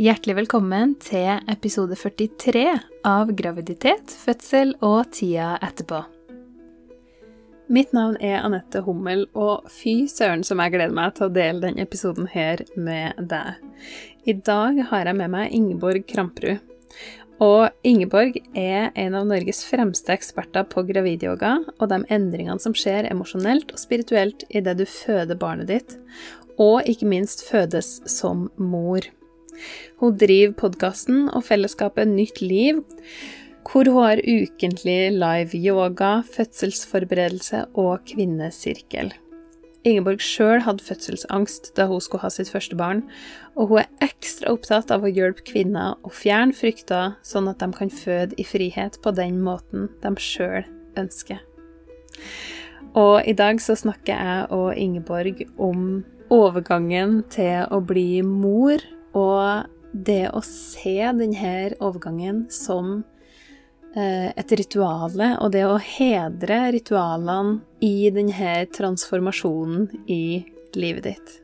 Hjertelig velkommen til episode 43 av Graviditet, fødsel og tida etterpå. Mitt navn er Anette Hummel, og fy søren som jeg gleder meg til å dele denne episoden her med deg. I dag har jeg med meg Ingeborg Kramprud. Og Ingeborg er en av Norges fremste eksperter på gravidyoga og de endringene som skjer emosjonelt og spirituelt idet du føder barnet ditt, og ikke minst fødes som mor. Hun driver podkasten og fellesskapet Nytt liv, hvor hun har ukentlig live yoga, fødselsforberedelse og kvinnesirkel. Ingeborg sjøl hadde fødselsangst da hun skulle ha sitt første barn, og hun er ekstra opptatt av å hjelpe kvinner å fjerne frykter, sånn at de kan føde i frihet på den måten de sjøl ønsker. Og i dag så snakker jeg og Ingeborg om overgangen til å bli mor, og det å se denne overgangen som eh, et rituale, og det å hedre ritualene i denne transformasjonen i livet ditt.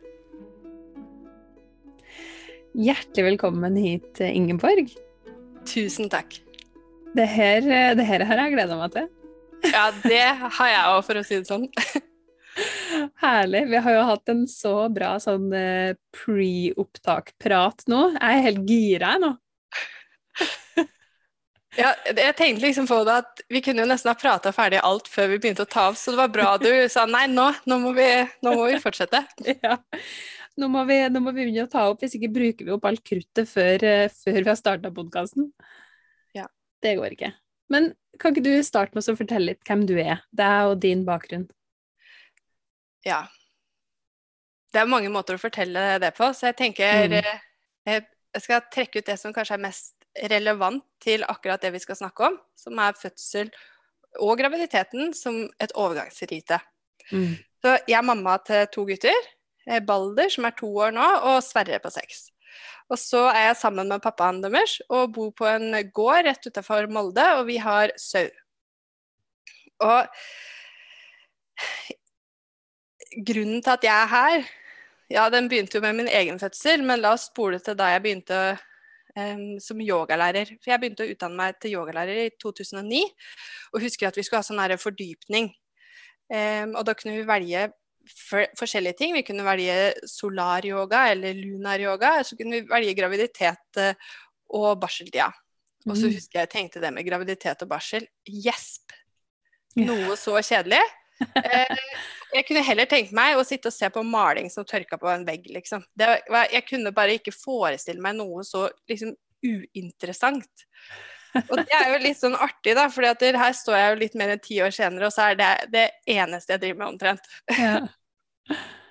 Hjertelig velkommen hit, Ingeborg. Tusen takk. Det her, det her har jeg gleda meg til. Ja, det har jeg òg, for å si det sånn. Herlig. Vi har jo hatt en så bra sånn eh, pre-opptak-prat nå. Jeg er helt gira, jeg nå. Ja, jeg tenkte liksom på det at vi kunne jo nesten ha prata ferdig alt før vi begynte å ta av, så det var bra du sa nei, nå, nå, må, vi, nå må vi fortsette. Ja. Nå må, vi, nå må, vi, begynne å ta opp, hvis ikke bruker vi opp alt kruttet før, eh, før vi har starta podkasten. Ja. Det går ikke. Men kan ikke du starte med å fortelle litt hvem du er, deg og din bakgrunn? Ja. Det er mange måter å fortelle det på, så jeg tenker mm. Eh, jeg skal trekke ut det som kanskje er mest relevant til akkurat det vi skal snakke om, som er fødsel og graviditeten som et overgangsrite. Mm. Så jeg er mamma til to gutter. Eh, Balder, som er to år nå, og Sverre på seks. Og så er jeg sammen med pappaen deres og bor på en gård rett utenfor Molde, og vi har sau. Og grunnen til at jeg er her, ja, den begynte jo med min egen fødsel, men la oss spole til da jeg begynte um, som yogalærer. For jeg begynte å utdanne meg til yogalærer i 2009, og husker at vi skulle ha sånn fordypning. Um, og da kunne vi velge for, forskjellige ting. Vi kunne velge solar-yoga eller lunaryoga, og Så kunne vi velge graviditet uh, og barseltida. Og så mm. husker jeg jeg tenkte det med graviditet og barsel. Gjesp! Noe så kjedelig. Eh, jeg kunne heller tenkt meg å sitte og se på maling som tørka på en vegg, liksom. Var, jeg kunne bare ikke forestille meg noe så liksom uinteressant. Og det er jo litt sånn artig, da, for her står jeg jo litt mer enn ti år senere, og så er det det eneste jeg driver med, omtrent. Ja.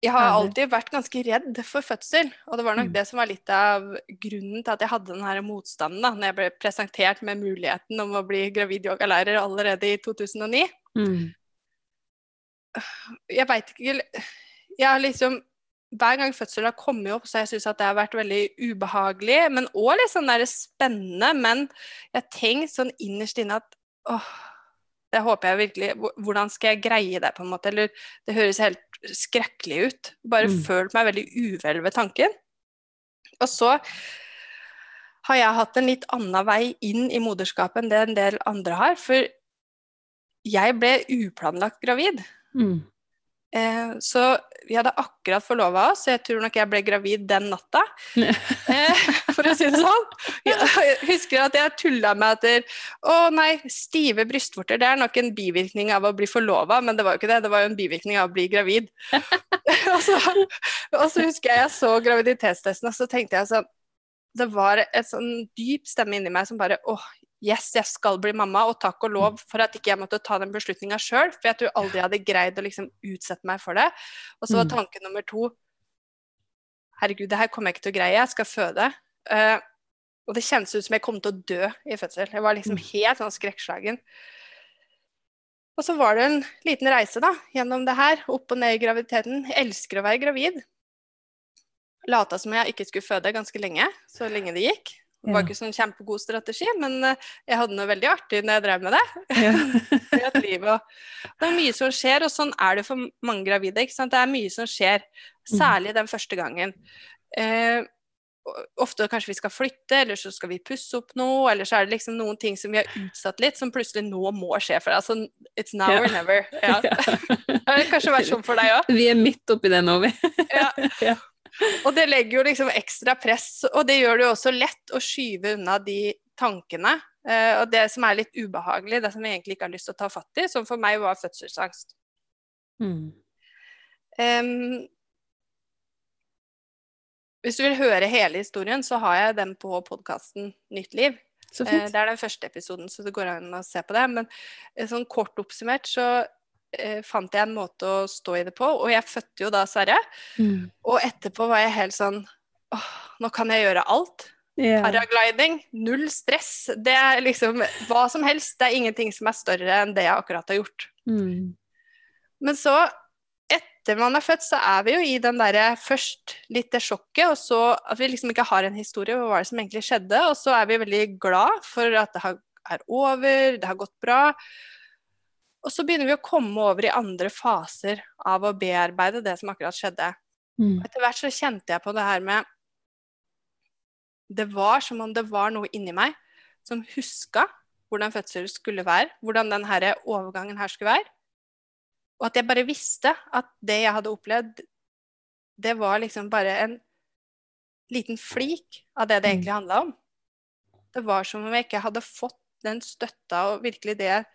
Jeg har alltid vært ganske redd for fødsel, og det var nok mm. det som var litt av grunnen til at jeg hadde den her motstanden da når jeg ble presentert med muligheten om å bli gravid yogalærer allerede i 2009. Mm. Jeg veit ikke Jeg har liksom Hver gang fødsel har kommet opp, så har jeg syntes at det har vært veldig ubehagelig, men òg litt sånn der spennende. Men jeg har tenkt sånn innerst inne at åh, det håper jeg virkelig Hvordan skal jeg greie det, på en måte? Eller det høres helt skrekkelig ut. Bare mm. følt meg veldig uvel ved tanken. Og så har jeg hatt en litt annen vei inn i moderskapet enn det en del andre har. For jeg ble uplanlagt gravid. Mm. Eh, så vi hadde akkurat forlova oss, så jeg tror nok jeg ble gravid den natta. eh, for å si det sånn. Jeg husker at jeg tulla med at Å nei, stive brystvorter, det er nok en bivirkning av å bli forlova, men det var jo ikke det. Det var jo en bivirkning av å bli gravid. og, så, og, så, husker jeg jeg så graviditetstesten, og så tenkte jeg sånn Det var et sånn dyp stemme inni meg som bare Å, Yes, jeg skal bli mamma, og takk og lov for at ikke jeg måtte ta den beslutninga sjøl. For jeg tror aldri jeg hadde greid å liksom utsette meg for det. Og så var mm. tanke nummer to Herregud, det her kommer jeg ikke til å greie. Jeg skal føde. Uh, og det kjennes ut som jeg kom til å dø i fødsel. Jeg var liksom mm. helt sånn skrekkslagen. Og så var det en liten reise da, gjennom det her, opp og ned i graviditeten. Jeg elsker å være gravid. Lata som jeg ikke skulle føde ganske lenge, så lenge det gikk. Det var ikke sånn kjempegod strategi, men eh, jeg hadde noe veldig artig når jeg drev med det. Ja. det er mye som skjer, og sånn er det for mange gravide. Det er mye som skjer, mm. særlig den første gangen. Eh, ofte kanskje vi skal flytte, eller så skal vi pusse opp noe, eller så er det liksom noen ting som vi har utsatt litt, som plutselig nå må skje for deg. Altså, it's now Ja. or never. Ja. det har kanskje vært sånn for deg òg. Vi er midt oppi det nå, vi. Ja. Og det legger jo liksom ekstra press, og det gjør det jo også lett å skyve unna de tankene. eh, og det som er litt ubehagelig, det som jeg egentlig ikke har lyst til å ta fatt i, som for meg var fødselsangst. Mm. Um, hvis du vil høre hele historien, så har jeg den på podkasten Nytt liv. Så Eh. Det er den første episoden, så det går an å se på det. Men eh, sånn kort oppsummert så eh, fant jeg en måte å stå i det på. Og jeg fødte jo da Sverre. Mm. Og etterpå var jeg helt sånn åh, nå kan jeg gjøre alt. Yeah. Paragliding, null stress. Det er liksom hva som helst. Det er ingenting som er større enn det jeg akkurat har gjort. Mm. Men så, etter man er født, så er vi jo i den derre først litt det sjokket, og så at vi liksom ikke har en historie hva var det som egentlig skjedde, og så er vi veldig glad for at det har, er over, det har gått bra. Og så begynner vi å komme over i andre faser av å bearbeide det som akkurat skjedde. Mm. Etter hvert så kjente jeg på det her med Det var som om det var noe inni meg som huska hvordan fødsel skulle være, hvordan den her overgangen her skulle være. Og at jeg bare visste at det jeg hadde opplevd, det var liksom bare en liten flik av det det Mm. egentlig handla om. Det var som om jeg ikke hadde fått den støtta og virkelig det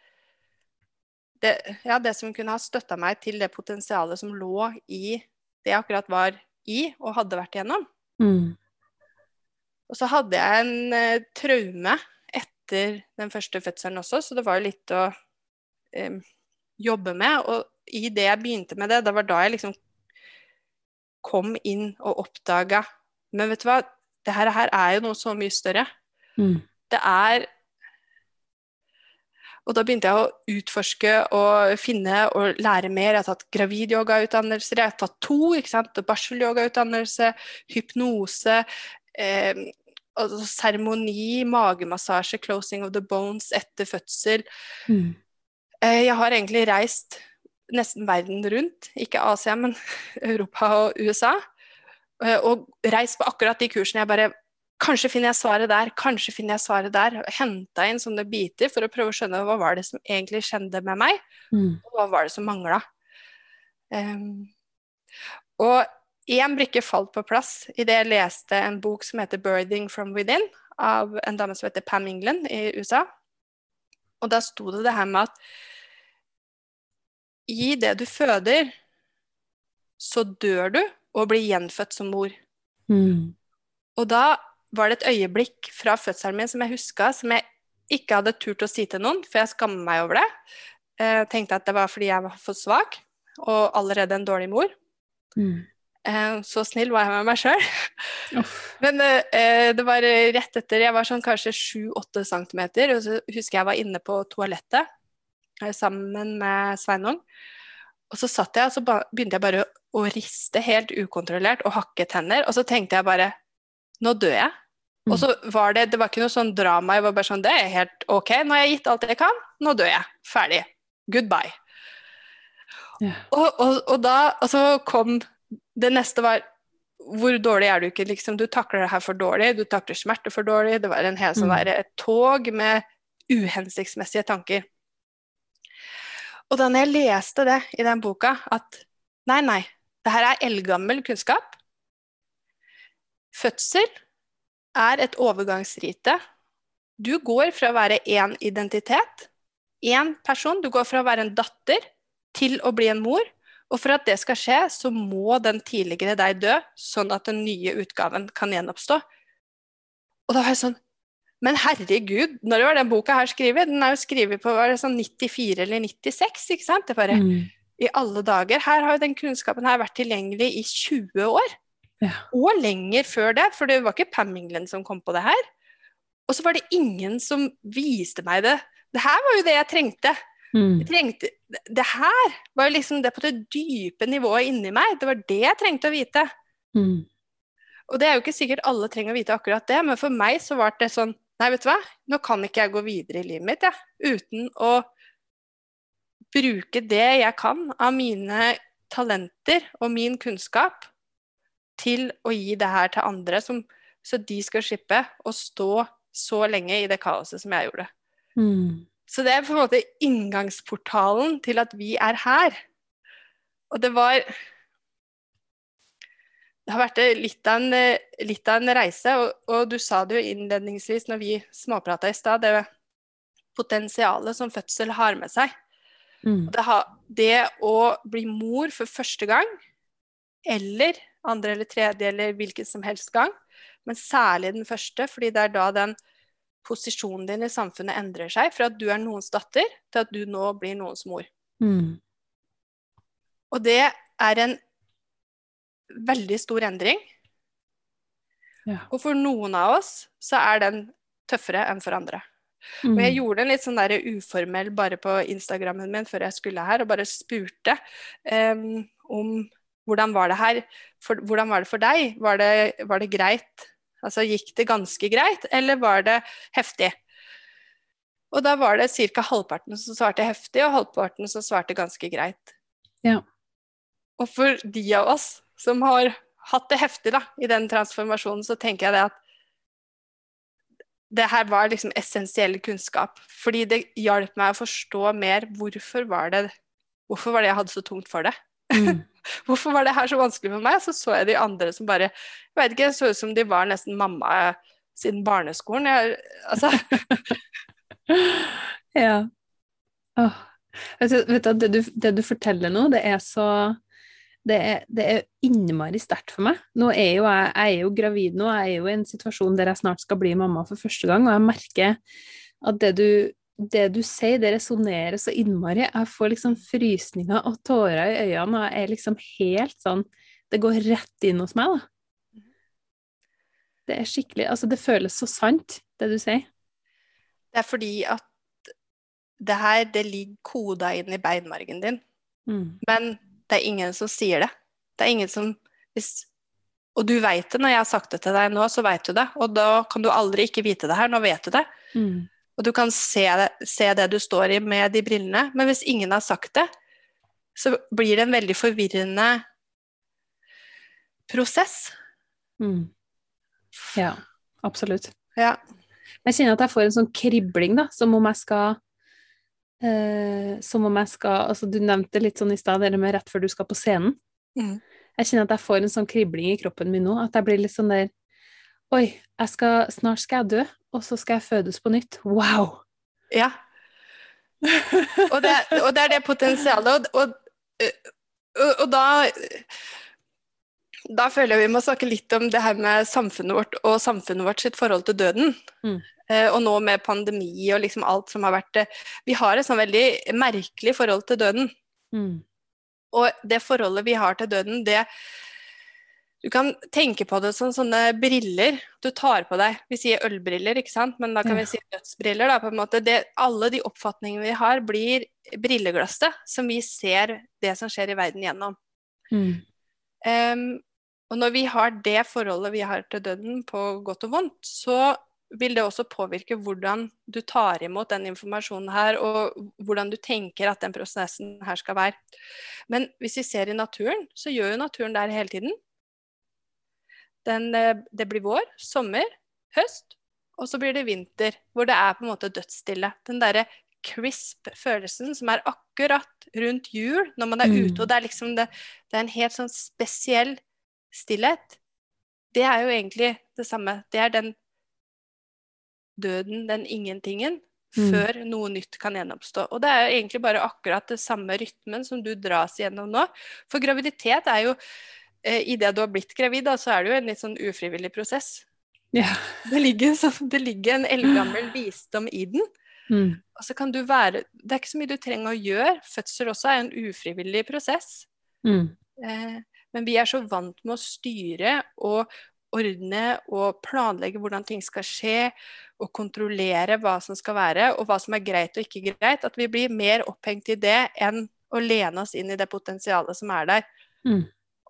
det, ja, det som kunne ha støtta meg til det potensialet som lå i det jeg akkurat var i og hadde vært igjennom. Mm. Og så hadde jeg en eh, traume etter den første fødselen også, så det var jo litt å eh, jobbe med. Og i det jeg begynte med det, det var da jeg liksom kom inn og oppdaga Men vet du hva, det her, her er jo noe så mye større. Mm. Det er Og da begynte jeg å utforske og finne og lære mer. Jeg har tatt gravidyogautdannelser, jeg har tatt to. ikke sant? Barselyogautdannelse, hypnose, eh, altså seremoni, magemassasje, closing of the bones etter fødsel. Mm. Eh, jeg har egentlig reist nesten verden rundt, ikke Asia, men Europa og USA. Eh, og reist på akkurat de kursene jeg bare Kanskje finner jeg svaret der, kanskje finner jeg svaret der. Henta inn sånne biter for å prøve å skjønne hva var det som egentlig skjedde med meg. Mm. Og hva var det som mangla? Um, og én brikke falt på plass idet jeg leste en bok som heter 'Birthing from Within', av en dame som heter Pam England i USA. Og da sto det det her med at i det du føder, så dør du og blir gjenfødt som mor. Mm. Og da var det et øyeblikk fra fødselen min som jeg huska, som jeg ikke hadde turt å si til noen, for jeg skammer meg over det. Jeg tenkte at det var fordi jeg var for svak, og allerede en dårlig mor. Mm. Eh, Så snill var jeg med meg sjøl. Men eh, det var rett etter Jeg var sånn kanskje 7-8 centimeter, og så husker jeg var inne på toalettet eh, sammen med Sveinung. Og så satt jeg, og så begynte jeg bare å riste helt ukontrollert og hakke tenner. Og så tenkte jeg bare Nå dør jeg. Mm. Og så var det Det var ikke noe sånn drama. Jeg var bare sånn Det er helt OK. Nå har jeg gitt alt jeg kan. Nå dør jeg. Ferdig. Goodbye. Yeah. Og, og, og da Og så kom Det neste var hvor dårlig er du ikke, liksom? Du takler det her for dårlig, du takler smerte for dårlig. Det var en hel sånn Mm. der, et tog med uhensiktsmessige tanker. Og da jeg leste det i den boka, at nei, nei, det her er eldgammel kunnskap. Fødsel er et overgangsrite. Du går fra å være én identitet, én person, du går fra å være en datter til å bli en mor. Og for at det skal skje, så må den tidligere deg dø, sånn at den nye utgaven kan gjenoppstå. Og da var jeg sånn Men herregud, når var den boka her skrevet? Den er jo skrevet på sånn 94 eller 96, ikke sant? Det bare, Mm. I alle dager. Her har jo den kunnskapen her vært tilgjengelig i 20 år. Ja. Og lenger før det, for det var ikke Pam England som kom på det her. Og så var det ingen som viste meg det. Det her var jo det jeg trengte. Mm. Jeg trengte det her var jo liksom det på det dype nivået inni meg. Det var det jeg trengte å vite. Mm. Og det er jo ikke sikkert alle trenger å vite akkurat det, men for meg så var det sånn Nei, vet du hva, nå kan ikke jeg gå videre i livet mitt, jeg, uten å bruke det jeg kan av mine talenter og min kunnskap til å gi det her til andre som, så de skal slippe å stå så lenge i det kaoset som jeg gjorde. Mm. Så det er på en måte inngangsportalen til at vi er her. Og det var Det har vært litt av en, litt av en reise, og, og, du sa det jo innledningsvis når vi småprata i stad, det potensialet som fødsel har med seg. Mm. Det, ha, det å bli mor for første gang, eller andre eller tredje eller hvilken som helst gang, men særlig den første, fordi det er da den posisjonen din i samfunnet endrer seg fra at du er noens datter, til at du nå blir noens mor. Mm. Og det er en veldig stor endring. Ja. Og for noen av oss så er den tøffere enn for andre. Mm. Og jeg gjorde en litt sånn der uformell bare på Instagrammen min før jeg skulle her, og bare spurte um, om hvordan var det her for, Hvordan var det for deg? Var det, var det greit? Altså gikk det ganske greit, eller var det heftig? Og da var det ca. halvparten som svarte heftig, og halvparten som svarte ganske greit. Ja. Og for de av oss som har hatt det heftig da, i den transformasjonen, så tenker jeg det at det her var liksom essensiell kunnskap. Fordi det hjalp meg å forstå mer hvorfor var det hvorfor var det jeg hadde så tungt for det. Mm. hvorfor var det her så vanskelig for meg? Så så jeg de andre som bare Jeg vet ikke, jeg så ut som de var nesten mamma siden barneskolen. Jeg, altså Ja. Åh. Vet du, det, du, det du forteller nå, det er så det er, det er innmari sterkt for meg. Nå er jo jeg, jeg er jo gravid nå, jeg er jo i en situasjon der jeg snart skal bli mamma for første gang, og jeg merker at det du, det du sier, det resonnerer så innmari. Jeg får liksom frysninger og tårer i øynene, og jeg er liksom helt sånn Det går rett inn hos meg, da. Det er skikkelig Altså, det føles så sant, det du sier. Det er fordi at det her, det ligger koda inn i beinmargen din. Mm. Men det er ingen som sier det. Det er ingen som hvis, Og du veit det. Når jeg har sagt det til deg nå, så veit du det. Og da kan du aldri ikke vite det her. Nå vet du det. Mm. Og du kan se se det du står i med de brillene. Men hvis ingen har sagt det, så blir det en veldig forvirrende prosess. Mm. Ja, absolutt. Ja. Jeg kjenner at jeg får en sånn kribling, da, som om jeg skal eh, Som om jeg skal Altså, du nevnte litt sånn i stad, det med rett før du skal på scenen. Mm. Jeg kjenner at jeg får en sånn kribling i kroppen min nå, at jeg blir litt sånn der Oi, jeg skal, snart skal jeg dø, og så skal jeg fødes på nytt. Wow! ja. og, det, og det er det potensialet. Og, og, og, og da da føler jeg vi må snakke litt om det her med samfunnet vårt og samfunnet vårt sitt forhold til døden. Mm. Eh, og nå med pandemi og liksom alt som har vært eh, Vi har et sånn veldig merkelig forhold til døden. Mm. Og det forholdet vi har til døden, det Du kan tenke på det som sånne briller du tar på deg. Vi sier ølbriller, ikke sant, men da kan vi si dødsbriller. Da, på en måte. Det, alle de oppfatningene vi har, blir brilleglasset som vi ser det som skjer i verden gjennom. Mm. Um, og når vi har det forholdet vi har til døden, på godt og vondt, så vil det også påvirke hvordan du tar imot den informasjonen her, og hvordan du tenker at den prosessen her skal være. Men hvis vi ser i naturen, så gjør jo naturen det hele tiden. Den, eh, det blir vår, sommer, høst, og så blir det vinter, hvor det er på en måte dødsstille. Den derre crisp følelsen som er akkurat rundt jul, når man er Mm. ute, og det er liksom det, det er en helt sånn spesiell stillhet. Det er jo egentlig det samme. Det er den døden, den ingentingen, Mm. før noe nytt kan gjenoppstå. Og det er jo egentlig bare akkurat det samme rytmen som du dras gjennom nå. For graviditet er jo Idet du har blitt gravid, da, så er det jo en litt sånn ufrivillig prosess. Ja. Det ligger, så, det ligger en eldgammel visdom i den. Mm. Og så kan du være Det er ikke så mye du trenger å gjøre. Fødsel også er en ufrivillig prosess. Mm. Eh, men vi er så vant med å styre og ordne og planlegge hvordan ting skal skje, og kontrollere hva som skal være, og hva som er greit og ikke greit, at vi blir mer opphengt i det enn å lene oss inn i det potensialet som er der, Mm.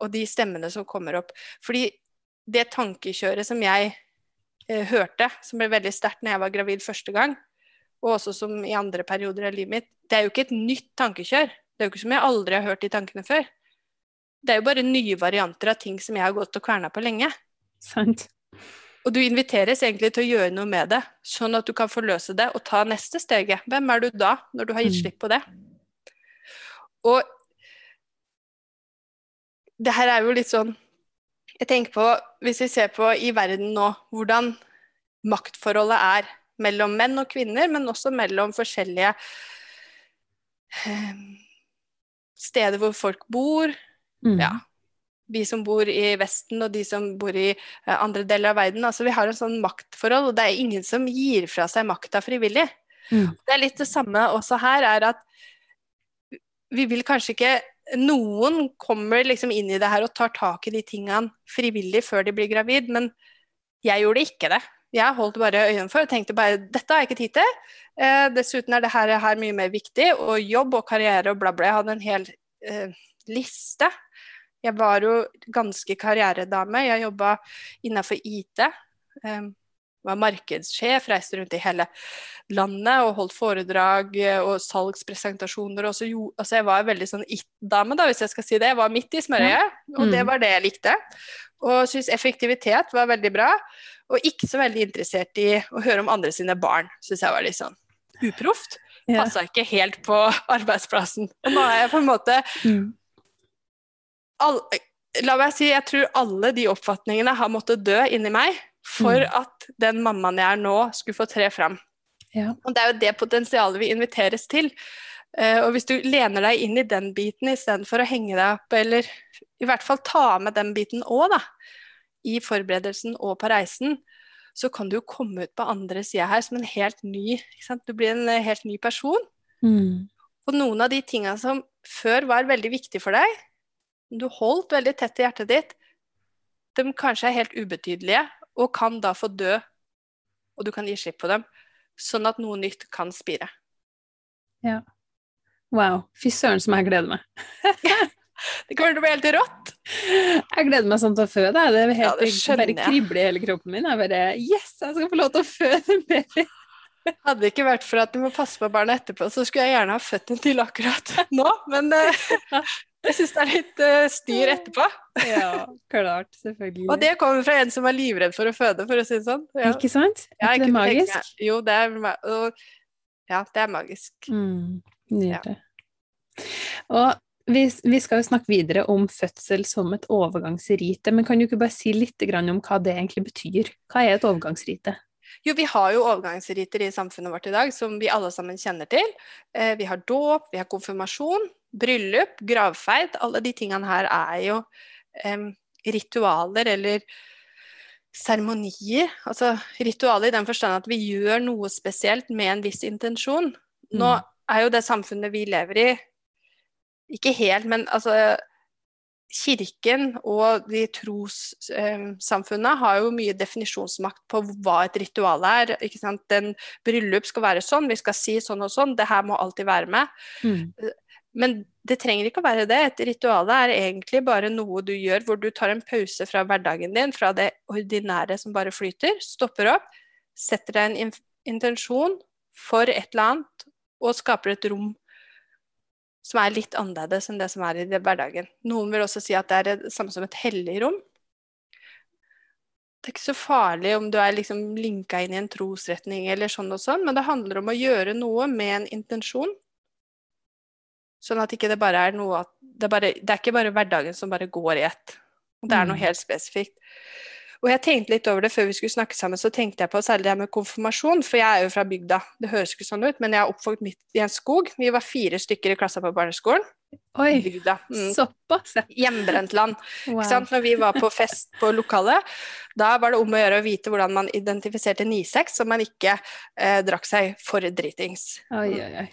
Og de stemmene som kommer opp. Fordi det tankekjøret som jeg eh, hørte, som ble veldig sterkt når jeg var gravid første gang, og også som i andre perioder av livet mitt, det er jo ikke et nytt tankekjør. Det er jo ikke som jeg aldri har hørt de tankene før. Det er jo bare nye varianter av ting som jeg har gått og kverna på lenge. Sant. Og du inviteres egentlig til å gjøre noe med det, sånn at du kan forløse det og ta neste steget. Hvem er du da, når du har gitt Mm. slipp på det? Og det her er jo litt sånn Jeg tenker på, hvis vi ser på i verden nå, hvordan maktforholdet er mellom menn og kvinner, men også mellom forskjellige eh, steder hvor folk bor. Mm. Ja. Vi som bor i Vesten og de som bor i eh, andre deler av verden. Altså, vi har en sånn maktforhold, og det er ingen som gir fra seg makta frivillig. Mm. Det er litt det samme også her, er at vi vil kanskje ikke Noen kommer liksom inn i det her og tar tak i de tingene frivillig før de blir gravid, men jeg gjorde ikke det. Jeg holdt bare øynene for og tenkte bare dette har jeg ikke tid til. Eh, dessuten er det her, mye mer viktig, og jobb og karriere og bla, bla. Jeg hadde en hel eh, liste. Jeg var jo ganske karrieredame. Jeg jobba innafor IT. Eh, var markedssjef, reiste rundt i hele landet og holdt foredrag eh, og salgspresentasjoner. Og så jo, altså jeg var en veldig sånn it-dame, da, hvis jeg skal si det. Jeg var midt i smørøyet, og det Mm. var det jeg likte. Og syntes effektivitet var veldig bra. Og ikke så veldig interessert i å høre om andre sine barn. Syns jeg var litt sånn uproft. Ja. Passa ikke helt på arbeidsplassen. Og nå er jeg på en måte Mm. all, La meg si, jeg tror alle de oppfatningene har måttet dø inni meg for Mm. at den mammaen jeg er nå, skulle få tre fram. Ja. Og det er jo det potensialet vi inviteres til. Uh, og hvis du lener deg inn i den biten istedenfor å henge deg opp, eller i hvert fall ta med den biten òg, da, i forberedelsen og på reisen, så kan du jo komme ut på andre sida her som en helt ny? Du blir en eh, helt ny person. Mm. Og noen av de tinga som før var veldig viktige for deg, du holdt veldig tett i hjertet ditt, de kanskje er helt ubetydelige og kan da få dø, og du kan gi slipp på dem, sånn at noe nytt kan spire. Wow. Fy søren som jeg gleder meg. Det kommer til å bli helt rått. Jeg gleder meg sånn til å føde. Det er helt, Ja, det bare kribler i hele kroppen min. Jeg bare Yes, jeg skal få lov til å føde mer! Hadde det ikke vært for at du må passe på barna etterpå, så skulle jeg gjerne ha født en til akkurat nå, men eh, jeg syns det er litt uh, styr etterpå. Ja, klart. Selvfølgelig. Og det kommer fra en som er livredd for å føde, for å si det sånn. Ja. Ikke sant? Er ikke det magisk? tenke? Jo, det er, og, ja, det er magisk. Mm, Nydelig. Og vi, vi skal jo snakke videre om fødsel som et overgangsrite, men kan du ikke bare si litt grann om hva det egentlig betyr? Hva er et overgangsrite? Jo, vi har jo overgangsriter i samfunnet vårt i dag som vi alle sammen kjenner til. Eh, vi har dåp, vi har konfirmasjon, bryllup, gravferd. Alle de tingene her er jo em, ritualer eller seremonier. Altså ritualer i den forstand at vi gjør noe spesielt med en viss intensjon. Nå Mm. er jo det samfunnet vi lever i, ikke helt, men altså Kirken og de trossamfunnene har jo mye definisjonsmakt på hva et ritual er. ikke sant? Den bryllup skal være sånn, vi skal si sånn og sånn, det her må alltid være med. Mm. Men det trenger ikke å være det. Et ritual er egentlig bare noe du gjør hvor du tar en pause fra hverdagen din, fra det ordinære som bare flyter, stopper opp, setter deg en intensjon for et eller annet, og skaper et rom som er litt annerledes enn det som er i hverdagen. Noen vil også si at det er det samme som et hellig rom. Det er ikke så farlig om du er liksom linka inn i en trosretning eller sånn og sånn, men det handler om å gjøre noe med en intensjon. Sånn at ikke det bare er noe at det bare, det er ikke bare hverdagen som bare går i ett. Det er noe Mm. helt spesifikt. Og jeg tenkte litt over det før vi skulle snakke sammen, så tenkte jeg på særlig det med konfirmasjon, for jeg er jo fra bygda. Det høres ikke sånn ut, men jeg er oppvokst midt i en skog. Vi var fire stykker i klassa på barneskolen. Oi, Bygda. Mm. såpass! ja. Hjemmebrent land. Wow. Når vi var på fest på lokalet, da var det om å gjøre å vite hvordan man identifiserte 9-6, så man ikke eh, drakk seg for dritings. Oi, oi, oi.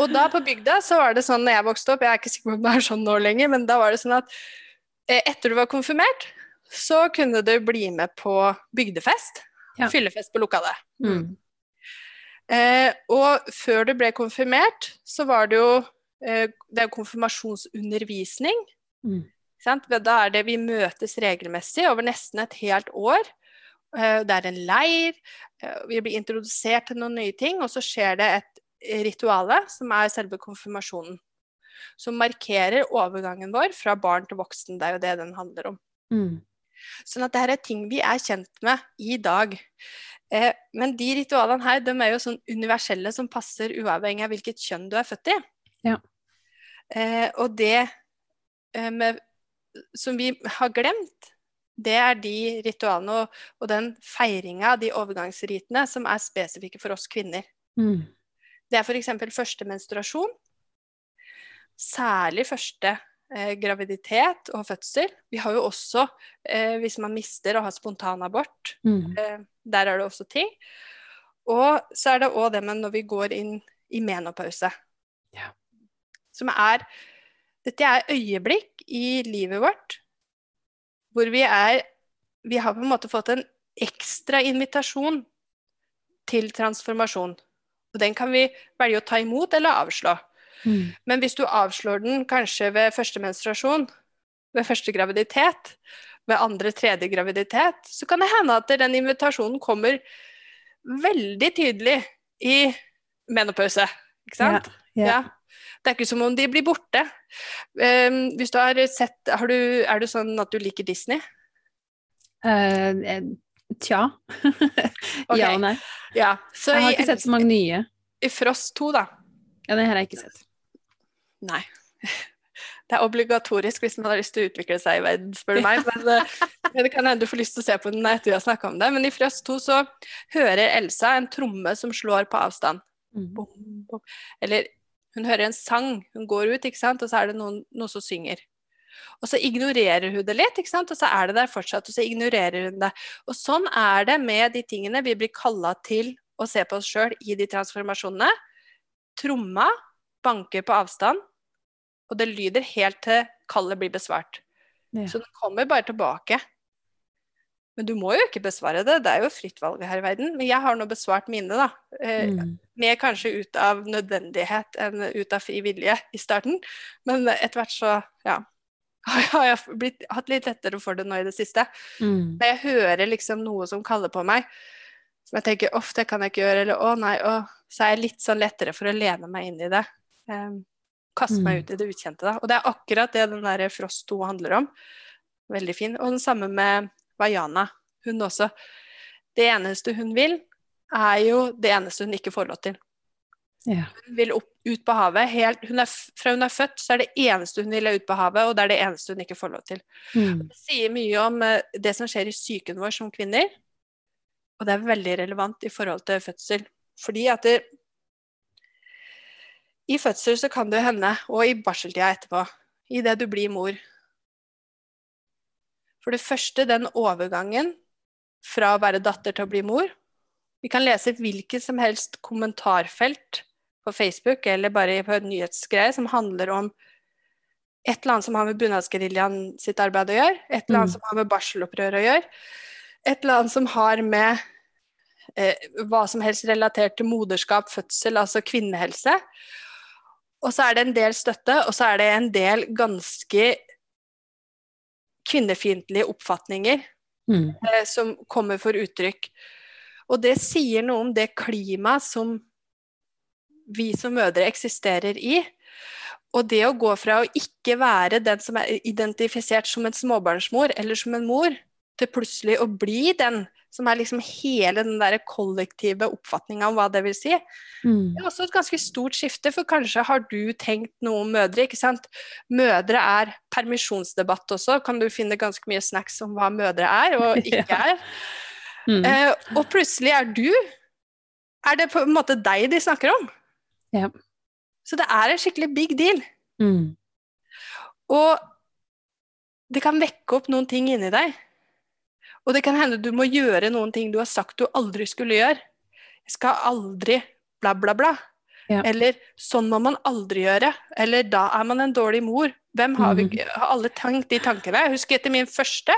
Og da på bygda så var det sånn når jeg vokste opp, jeg er ikke sikker på om det er sånn nå lenger, men da var det sånn at eh, etter du var konfirmert, så kunne du bli med på bygdefest. Ja. Fyllefest på lokalet. Mm. Eh, og før du ble konfirmert, så var det jo eh, det er jo konfirmasjonsundervisning. Mm. Sant? Da er det vi møtes regelmessig over nesten et helt år. Eh, det er en leir, eh, vi blir introdusert til noen nye ting, og så skjer det et rituale, som er selve konfirmasjonen. Som markerer overgangen vår fra barn til voksen. Det er jo det den handler om. Mm. Sånn at det her er ting vi er kjent med i dag. Eh, men de ritualene her de er jo sånn universelle som passer uavhengig av hvilket kjønn du er født i. Ja. Eh, og det eh, med, som vi har glemt, det er de ritualene og, og den feiringa de overgangsritene som er spesifikke for oss kvinner. Mm. Det er f.eks. første menstruasjon. Særlig første eh, graviditet og fødsel. Vi har jo også, eh, hvis man mister og har spontanabort, Mm. eh, der er det også ting. Og så er det òg det med når vi går inn i menopause. Ja. Som er Dette er øyeblikk i livet vårt hvor vi er Vi har på en måte fått en ekstra invitasjon til transformasjon. Og den kan vi velge å ta imot eller avslå. Mm. Men hvis du avslår den kanskje ved første menstruasjon, ved første graviditet, ved andre, tredje graviditet, så kan det hende at den invitasjonen kommer veldig tydelig i menopause. Ikke sant? Ja. Ja. Det er ikke som om de blir borte. Um, hvis du har sett har du, Er du sånn at du liker Disney? Eh, tja. okay. Ja og nei. Ja. Så Jeg har i, ikke sett så mange nye. i Frost 2, da. Ja, den her har jeg ikke sett. Nei. Det er obligatorisk hvis man har lyst til å utvikle seg i verden, spør du meg. Men, eh, men det kan hende du får lyst til å se på den etter vi har snakka om det. Men i Frost 2 så hører Elsa en tromme som slår på avstand. Mm. Bom, bom. Eller hun hører en sang. Hun går ut, ikke sant? og så er det noen, noen som synger. Og så ignorerer hun det litt, ikke sant? og så er det der fortsatt. Og så ignorerer hun det. Og sånn er det med de tingene vi blir kalla til å se på oss sjøl i de transformasjonene. Tromma banker på avstand, og det lyder helt til kallet blir besvart. Ja. Så det kommer bare tilbake. Men du må jo ikke besvare det, det er jo fritt valg her i verden. Men jeg har nå besvart mine, da. Eh, Mm. Mer kanskje ut av nødvendighet enn ut av fri vilje i starten. Men etter hvert så, ja. Har jeg blitt, hatt litt lettere for det nå i det siste. Mm. Når jeg hører liksom noe som kaller på meg, som jeg tenker uff, det kan jeg ikke gjøre, eller å nei, å, så er jeg litt sånn lettere for å lene meg inn i det. Um, kaste meg Mm. ut i det ukjente, da. Og det er akkurat det den der Frost 2 handler om. Veldig fin. Og den samme med Vaiana. Hun også. Det eneste hun vil, er jo det eneste hun ikke får lov til. Ja. Hun vil opp, ut på havet. Helt, hun er, fra hun er født, så er det eneste hun vil er ut på havet, og det er det eneste hun ikke får lov til. Mm. Det sier mye om eh, det som skjer i psyken vår som kvinner. Og det er veldig relevant i forhold til fødsel. Fordi at det, i fødsel så kan det hende, og i barseltida etterpå, idet du blir mor For det første den overgangen fra å være datter til å bli mor. Vi kan lese hvilket som helst kommentarfelt på Facebook eller bare på en nyhetsgreie som handler om et eller annet som har med bunadsgeriljaen sitt arbeid å gjøre, et eller annet Mm. som har med barselopprør å gjøre, et eller annet som har med eh, hva som helst relatert til moderskap, fødsel, altså kvinnehelse. Og så er det en del støtte, og så er det en del ganske kvinnefiendtlige oppfatninger Mm. eh, som kommer for uttrykk. Og det sier noe om det klimaet som vi som mødre eksisterer i. Og det å gå fra å ikke være den som er identifisert som en småbarnsmor eller som en mor, til plutselig å bli den som er liksom hele den der kollektive oppfatninga om hva det vil si. Mm. Det er også et ganske stort skifte, for kanskje har du tenkt noe om mødre, ikke sant. Mødre er permisjonsdebatt også, kan du finne ganske mye snacks om hva mødre er og ikke Ja. er. Mm. Eh, og plutselig er du Er det på en måte deg de snakker om? Ja. Så det er en skikkelig big deal. Mm. Og det kan vekke opp noen ting inni deg. Og det kan hende du må gjøre noen ting du har sagt du aldri skulle gjøre. Jeg skal aldri bla, bla, bla. Ja. Eller sånn må man aldri gjøre. Eller da er man en dårlig mor. Hvem har, vi, ikke- har alle tenkt de tankene? Jeg husker etter min første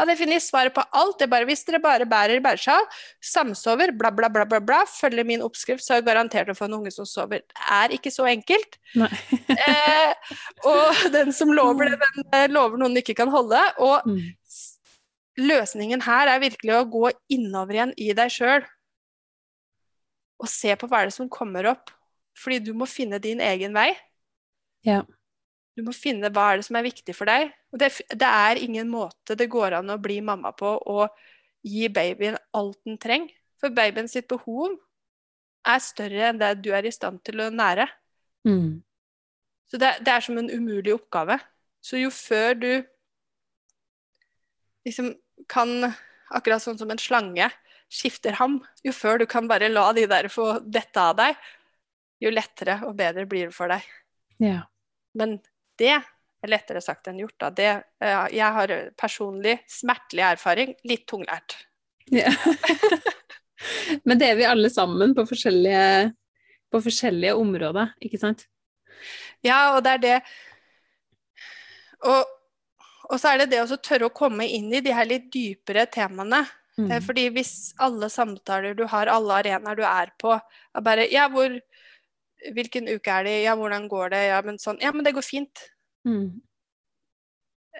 hadde jeg funnet svaret på alt. Det er bare hvis dere bare bærer bæresjal, samsover, bla, bla, bla, bla, bla, følger min oppskrift, så er jeg garantert å få en unge som sover. Det er ikke så enkelt. Eh, og den som lover det, den eh, lover noen ikke kan holde. Og Mm. løsningen her er virkelig å gå innover igjen i deg sjøl. Og se på hva er det som kommer opp. Fordi du må finne din egen vei. Ja. Du må finne hva er det som er viktig for deg. Og det, det er ingen måte det går an å bli mamma på og gi babyen alt den trenger. For babyen sitt behov er større enn det du er i stand til å nære. Mm. Så det, det er som en umulig oppgave. Så jo før du liksom kan, akkurat sånn som en slange, skifter ham, jo før du kan bare la de der få dette av deg, jo lettere og bedre blir det for deg. Ja. Men det er lettere sagt enn gjort. Da. Det, eh, jeg har personlig smertelig erfaring, litt tunglært. ja. Men det er vi alle sammen på forskjellige, på forskjellige områder, ikke sant? Ja, og det er det Og, og så er det det å tørre å komme inn i de her litt dypere temaene. Mm. Eh, Fordi hvis alle samtaler du har, alle arenaer du er på, er bare Ja, hvor Hvilken uke er det? Ja, hvordan går det? Ja, men sånn Ja, men det går fint. Mm.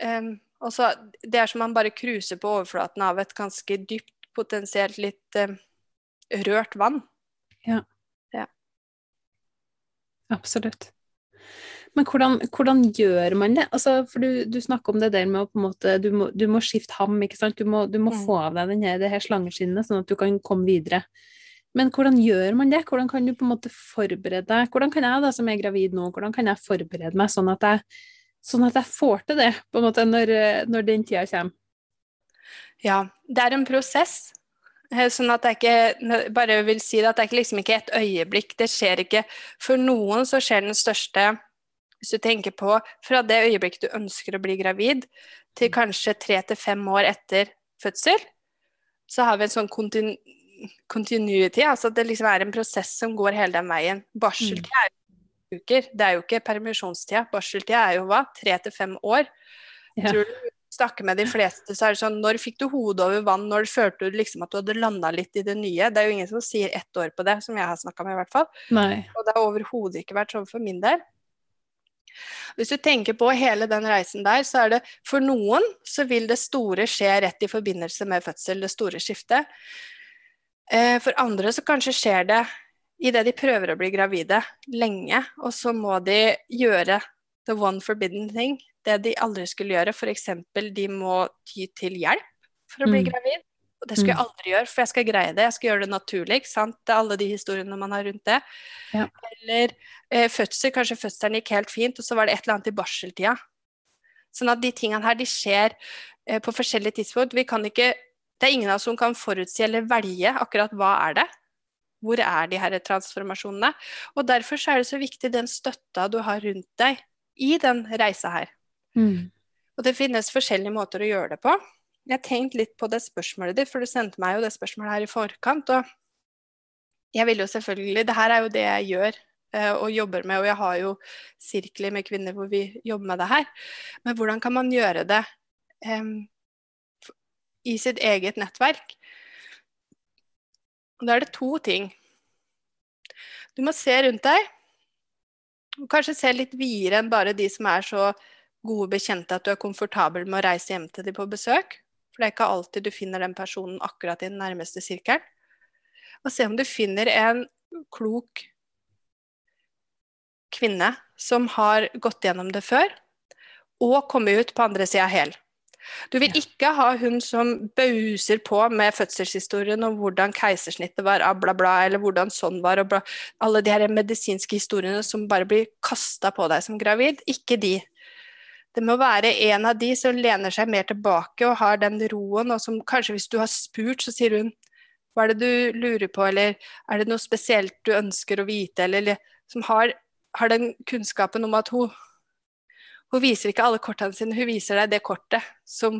Um, og så Det er som man bare cruiser på overflaten av et ganske dypt, potensielt litt um, rørt vann. Ja, Absolutt. Men hvordan, hvordan gjør man det? Altså, for du, du snakker om det der med å på en måte Du må, du må skifte ham, ikke sant? Du må, du må Mm. få av deg denne, det her slangeskinnet, sånn at du kan komme videre. Men hvordan gjør man det? Hvordan kan du på en måte forberede deg? Hvordan kan jeg da, som er gravid nå, hvordan kan jeg forberede meg sånn at jeg, sånn at jeg får til det, på en måte, når, når den tida kommer? Ja, det er en prosess. Eh, Sånn at er ikke Bare vil si det at det er liksom ikke et øyeblikk. Det skjer ikke For noen så skjer den største Hvis du tenker på fra det øyeblikket du ønsker å bli gravid, til kanskje tre til fem år etter fødsel, så har vi en sånn continu continuity. Altså at det liksom er en prosess som går hele den veien. Barseltid er jo uker, det er jo ikke permisjonstida. Barseltid er jo hva? Tre til fem år. Ja. Tror du snakker med de fleste, så er det sånn Når fikk du hodet over vann? Når følte du liksom at du hadde landa litt i det nye? Det er jo ingen som sier ett år på det, som jeg har snakka med, i hvert fall. Nei. Og det har overhodet ikke vært sånn for min del. Hvis du tenker på hele den reisen der, så er det for noen så vil det store skje rett i forbindelse med fødsel, det store skiftet. Eh, For andre så kanskje skjer det idet de prøver å bli gravide lenge, og så må de gjøre the one forbidden thing, det de aldri skulle gjøre. F.eks. de må ty til hjelp for å bli Mm. gravid. Og det skulle jeg Mm. aldri gjøre, for jeg skal greie det. Jeg skal gjøre det naturlig. ikke sant? Det er alle de historiene man har rundt det. Ja. Eller eh, fødsel. Kanskje fødselen gikk helt fint, og så var det et eller annet i barseltida. Sånn at de tingene her, de skjer eh, på forskjellige tidspunkt. Vi kan ikke Det er ingen av oss som kan forutsi eller velge akkurat hva er det. Hvor er de her transformasjonene? Og derfor så er det så viktig den støtta du har rundt deg i den reisa her. Mm. Og det finnes forskjellige måter å gjøre det på. Jeg har tenkt litt på det spørsmålet ditt, for du sendte meg jo det spørsmålet her i forkant. Og jeg vil jo selvfølgelig Det her er jo det jeg gjør eh, og jobber med, og jeg har jo sirkler med kvinner hvor vi jobber med det her. Men hvordan kan man gjøre det f- i sitt eget nettverk? Og da er det to ting. Du må se rundt deg. Og kanskje se litt videre enn bare de som er så gode bekjente at du er komfortabel med å reise hjem til dem på besøk. For det er ikke alltid du finner den personen akkurat i den nærmeste sirkelen. Og se om du finner en klok kvinne som har gått gjennom det før, og kommet ut på andre sida hel. Du vil ikke ha hun som bauser på med fødselshistorien om hvordan keisersnittet var, ah, bla, bla, eller hvordan sånn var, og bla. Alle de her medisinske historiene som bare blir kasta på deg som gravid. Ikke de. Det må være en av de som lener seg mer tilbake og har den roen, og som kanskje hvis du har spurt, så sier hun hva er det du lurer på, eller er det noe spesielt du ønsker å vite, eller, eller som har, har den kunnskapen om at hun hun viser ikke alle kortene sine, hun viser deg det kortet som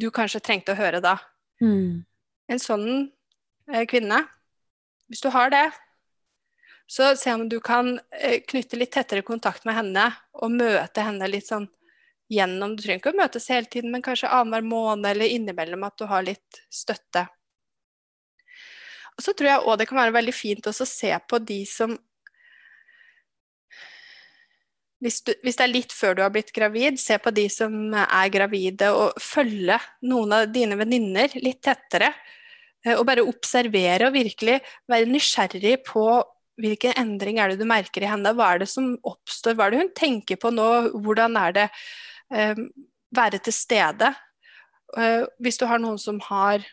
du kanskje trengte å høre da. Mm. En sånn eh, kvinne, hvis du har det, så se om du kan eh, knytte litt tettere kontakt med henne og møte henne litt sånn gjennom Du trenger ikke å møtes hele tiden, men kanskje annenhver måned eller innimellom at du har litt støtte. Og så tror jeg òg det kan være veldig fint å se på de som hvis, du, hvis det er litt før du har blitt gravid, se på de som er gravide, og følge noen av dine venninner litt tettere. eh, Og bare observere og virkelig være nysgjerrig på hvilken endring er det du merker i henne? Hva er det som oppstår? Hva er det hun tenker på nå? Hvordan er det um, være til stede? Uh, hvis du har noen som har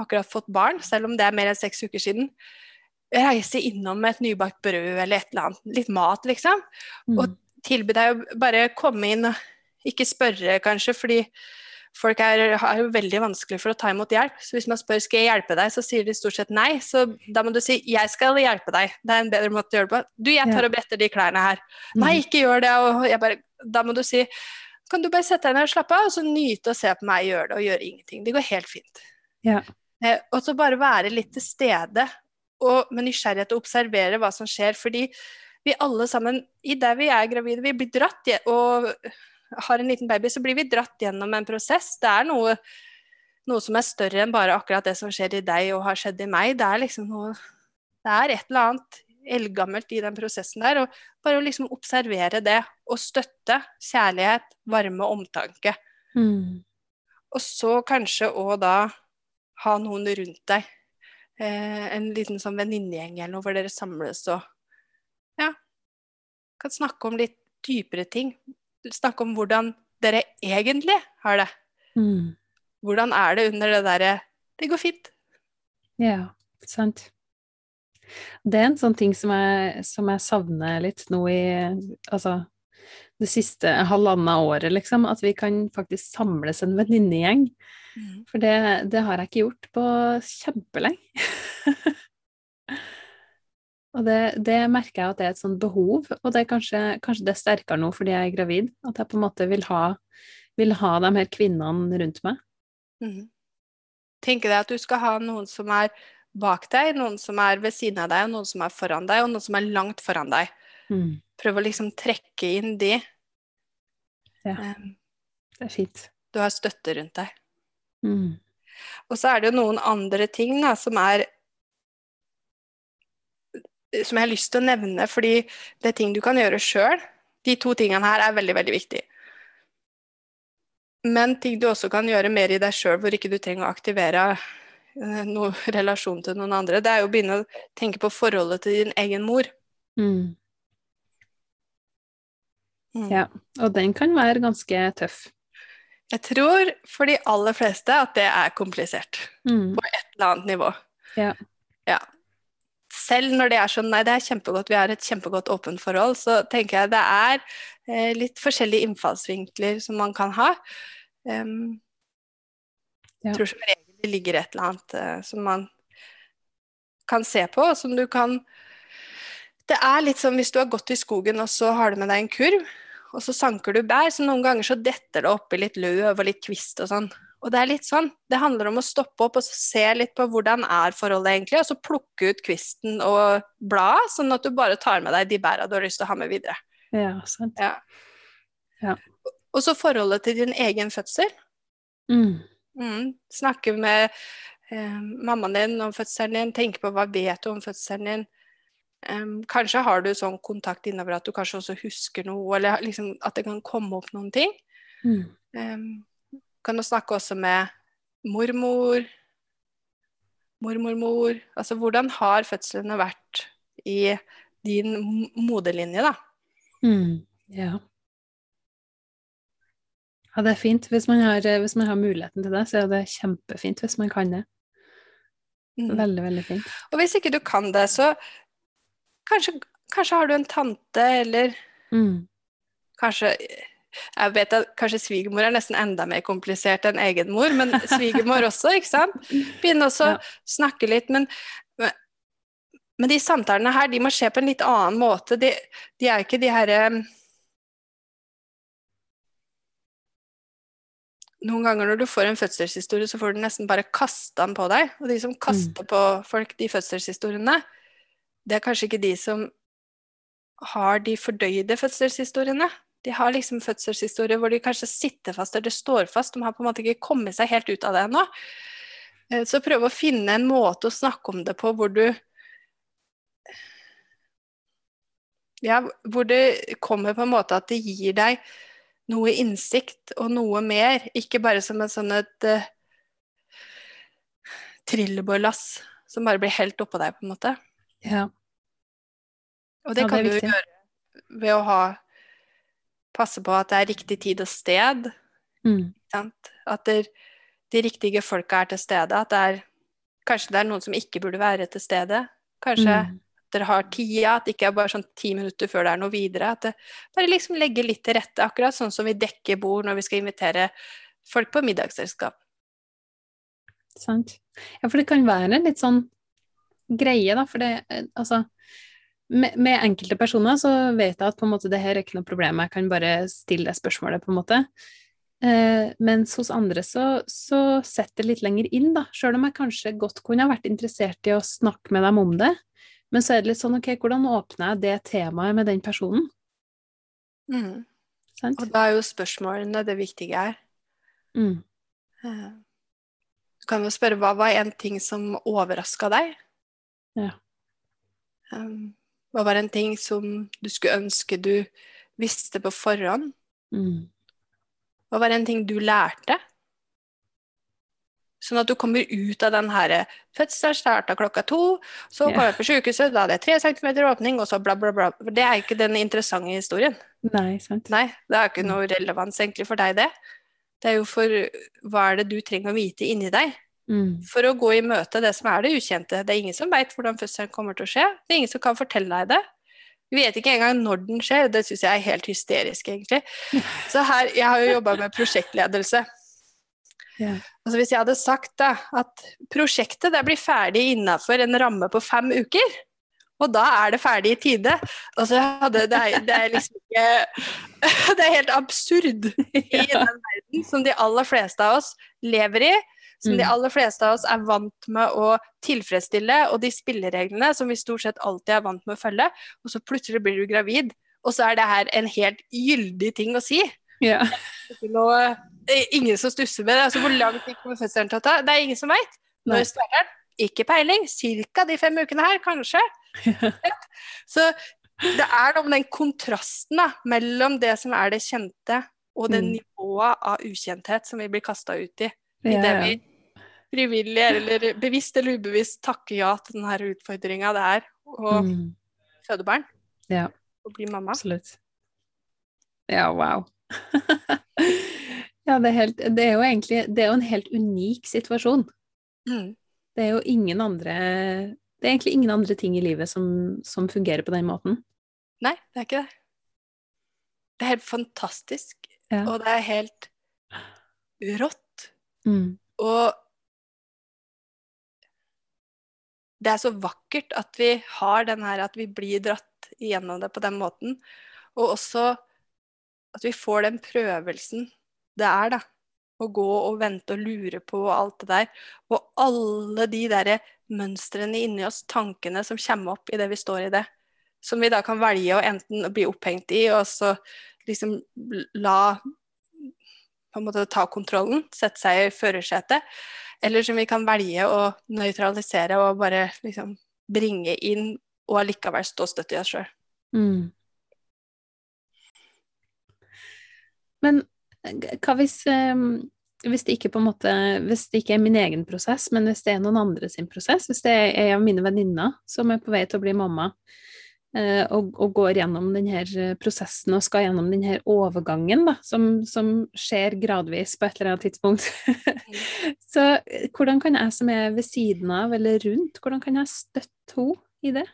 akkurat fått barn, selv om det er mer enn seks uker siden, reise innom med et nybakt brød eller et eller annet, litt mat, liksom. Mm. Og tilby deg å bare komme inn og ikke spørre, kanskje, fordi folk er, er, jo veldig vanskelig for å ta imot hjelp. Så hvis man spør skal jeg hjelpe deg, så sier de stort sett nei. Så da må du si jeg skal hjelpe deg. Det er en bedre måte å gjøre det på. Du, jeg tar og bretter de klærne her. Mm. Nei, ikke gjør det. Og bare, da må du si kan du bare sette deg ned og slappe av, og så nyte å se på meg gjøre det, og gjøre ingenting. Det går helt fint. Ja. Eh, og så bare være litt til stede og med nysgjerrighet og observere hva som skjer. Fordi vi alle sammen, i det vi er gravide, vi blir dratt og har en liten baby, så blir vi dratt gjennom en prosess. Det er noe, noe som er større enn bare akkurat det som skjer i deg og har skjedd i meg. Det er liksom noe Det er et eller annet eldgammelt i den prosessen der. Og bare å liksom observere det, og støtte, kjærlighet, varme og omtanke. Mm. Og så kanskje òg da ha noen rundt deg. Eh, en liten sånn venninnegjeng eller noe hvor dere samles og kan snakke om litt dypere ting snakke om hvordan dere egentlig har det. Mm. Hvordan er det under det derre Det går fint. Ja, sant. Det er en sånn ting som jeg, som jeg savner litt nå i Altså det siste halvannet året, liksom. At vi kan faktisk samles en venninnegjeng. Mm. For det, det, har jeg ikke gjort på kjempelenge. Og det, det, merker jeg at det er et sånt behov, og det er kanskje, kanskje det er sterkere nå fordi jeg er gravid. At jeg på en måte vil ha, vil ha de her kvinnene rundt meg. Mm. Tenker deg at du skal ha noen som er bak deg, noen som er ved siden av deg, noen som er foran deg, og noen som er langt foran deg. Mm. Prøv å liksom trekke inn de. Ja, um, det er fint. Du har støtte rundt deg. Mm. Og så er det jo noen andre ting da, som er som jeg har lyst til å nevne, fordi det er ting du kan gjøre sjøl. De to tingene her er veldig, veldig viktige. Men ting du også kan gjøre mer i deg sjøl, hvor ikke du trenger å aktivere eh, noen relasjon til noen andre, det er jo å begynne å tenke på forholdet til din egen mor. Mm. Mm. Ja, og den kan være ganske tøff. Jeg tror for de aller fleste at det er komplisert. Mm. På et eller annet nivå. Ja. ja selv når det er sånn nei, det er kjempegodt, vi har et kjempegodt åpent forhold, så tenker jeg det er eh, litt forskjellige innfallsvinkler som man kan ha. Um, ja. Jeg tror som regel det ligger et eller annet eh, som man kan se på, og som du kan Det er litt som hvis du har gått i skogen, og så har du med deg en kurv, og så sanker du bær, så noen ganger så detter det oppi litt løv og litt kvist og sånn. Og det er litt sånn. Det handler om å stoppe opp og se litt på hvordan er forholdet egentlig, og så plukke ut kvisten og bladet, sånn at du bare tar med deg de bæra du har lyst til å ha med videre. Ja, sant. Ja. ja. Og så forholdet til din egen fødsel. Mm. Mm. Snakke med eh, mammaen din om fødselen din, tenke på hva vet du om fødselen din. Um, kanskje har du sånn kontakt innover at du kanskje også husker noe, eller liksom at det kan komme opp noen ting. Mm. Um, kan du snakke også med mormor, mormormor Altså hvordan har fødslene vært i din moderlinje, da? Mm, ja. Ja, det er fint. Hvis man, har, hvis man, har, muligheten til det, så er det kjempefint hvis man kan det. Mm. Veldig, veldig fint. Og hvis ikke du kan det, så kanskje, kanskje har du en tante, eller mm. kanskje jeg vet at kanskje svigermor er nesten enda mer komplisert enn egen mor, men svigermor også, ikke sant. Begynne også å ja. snakke litt. Men, men de samtalene her, de må skje på en litt annen måte. De, de er ikke de herre Noen ganger når du får en fødselshistorie, så får du nesten bare kasta den på deg. Og de som kaster mm. på folk de fødselshistoriene, det er kanskje ikke de som har de fordøyde fødselshistoriene. De har liksom fødselshistorier hvor de kanskje sitter fast eller står fast. De har på en måte ikke kommet seg helt ut av det ennå. Eh, så prøv å finne en måte å snakke om det på hvor du Ja, hvor det kommer på en måte at det gir deg noe innsikt og noe mer. Ikke bare som en sånn et uh, trillebårlass som bare blir helt oppå deg, på en måte. Ja. Og det Ja, det kan du gjøre ved å ha Passe på at det er riktig tid og sted. Mm. Sant? At det, de riktige folka er til stede. At det er Kanskje det er noen som ikke burde være til stede. Kanskje Mm. dere har tida, at det ikke er bare sånn ti minutter før det er noe videre. At det bare liksom legger litt til rette, akkurat sånn som vi dekker bord når vi skal invitere folk på middagsselskap. Sant. Ja, for det kan være en litt sånn greie, da, for det eh, altså med, med enkelte personer så vet jeg at på en måte det her er ikke noe problem, jeg kan bare stille det spørsmålet, på en måte. Eh, mens hos andre så, så setter det litt lenger inn, da, sjøl om jeg kanskje godt kunne ha vært interessert i å snakke med dem om det. Men så er det litt sånn, ok, hvordan åpner jeg det temaet med den personen? Mm. Sant? Og da er jo spørsmålene det viktige her. Mm. Eh, Du kan jo spørre hva var en ting som overraska deg? Ja. Um, hva var en ting som du skulle ønske du visste på forhånd? Mm. Hva var en ting du lærte? Sånn at du kommer ut av den her Fødselen starta klokka to, så kommer kom du på sykehuset, da hadde jeg tre centimeter åpning, og så bla, bla, bla. Det er ikke den interessante historien. Nei, sant. Nei, det er ikke noe relevans egentlig for deg, det. Det er jo for hva er det du trenger å vite inni deg Mm. for å gå i møte det som er det ukjente. Det er ingen som veit hvordan fødselen kommer til å skje. Det er ingen som kan fortelle deg det. Vi vet ikke engang når den skjer. Det syns jeg er helt hysterisk, egentlig. Så her, Jeg har jo jobba med prosjektledelse. Yeah. Altså Hvis jeg hadde sagt da, at prosjektet blir ferdig innafor en ramme på fem uker, og da er det ferdig i tide altså det, er, det er liksom ikke Det er helt absurd i den verden som de aller fleste av oss lever i. Som de Mm. aller fleste av oss er vant med å tilfredsstille, og de spillereglene som vi stort sett alltid er vant med å følge. Og så plutselig blir du gravid, og så er det her en helt gyldig ting å si noe, det er ingen som stusser med det. Altså, hvor lang tid kommer fødselen til å ta? Det er ingen som veit. Når starter den? Ikke peiling. Cirka de fem ukene her, kanskje. Så det er noe med den kontrasten da, mellom det som er det kjente, og det Mm. nivået av ukjenthet som vi blir kasta ut i. I det vi frivillig eller bevisst eller ubevisst takke ja til denne utfordringa det er å Mm. føde barn Ja. og bli mamma. Absolutt. Ja, wow. ja, det er, helt, det er jo egentlig det er jo en helt unik situasjon. Mm. Det er jo ingen andre Det er egentlig ingen andre ting i livet som, som fungerer på den måten. Nei, det er ikke det. Det er helt fantastisk, Ja. og det er helt rått. Mm. Og det er så vakkert at vi har den her, at vi blir dratt igjennom det på den måten. Og også at vi får den prøvelsen det er, da. Å gå og vente og lure på og alt det der. Og alle de derre mønstrene inni oss, tankene som kommer opp idet vi står i det. Som vi da kan velge å enten bli opphengt i, og så liksom la på en måte ta kontrollen, sette seg i førersetet. Eller som vi kan velge å nøytralisere og bare liksom bringe inn, og allikevel stå støtt i oss sjøl. Mm. Men eh, hva hvis, eh, hvis det ikke på en måte Hvis det ikke er min egen prosess, men hvis det er noen andre sin prosess, hvis det er en av mine venninner som er på vei til å bli mamma, og, og går gjennom denne prosessen og skal gjennom denne overgangen da, som, som skjer gradvis på et eller annet tidspunkt. Så eh, hvordan kan jeg som er ved siden av eller rundt, hvordan kan jeg støtte henne i det?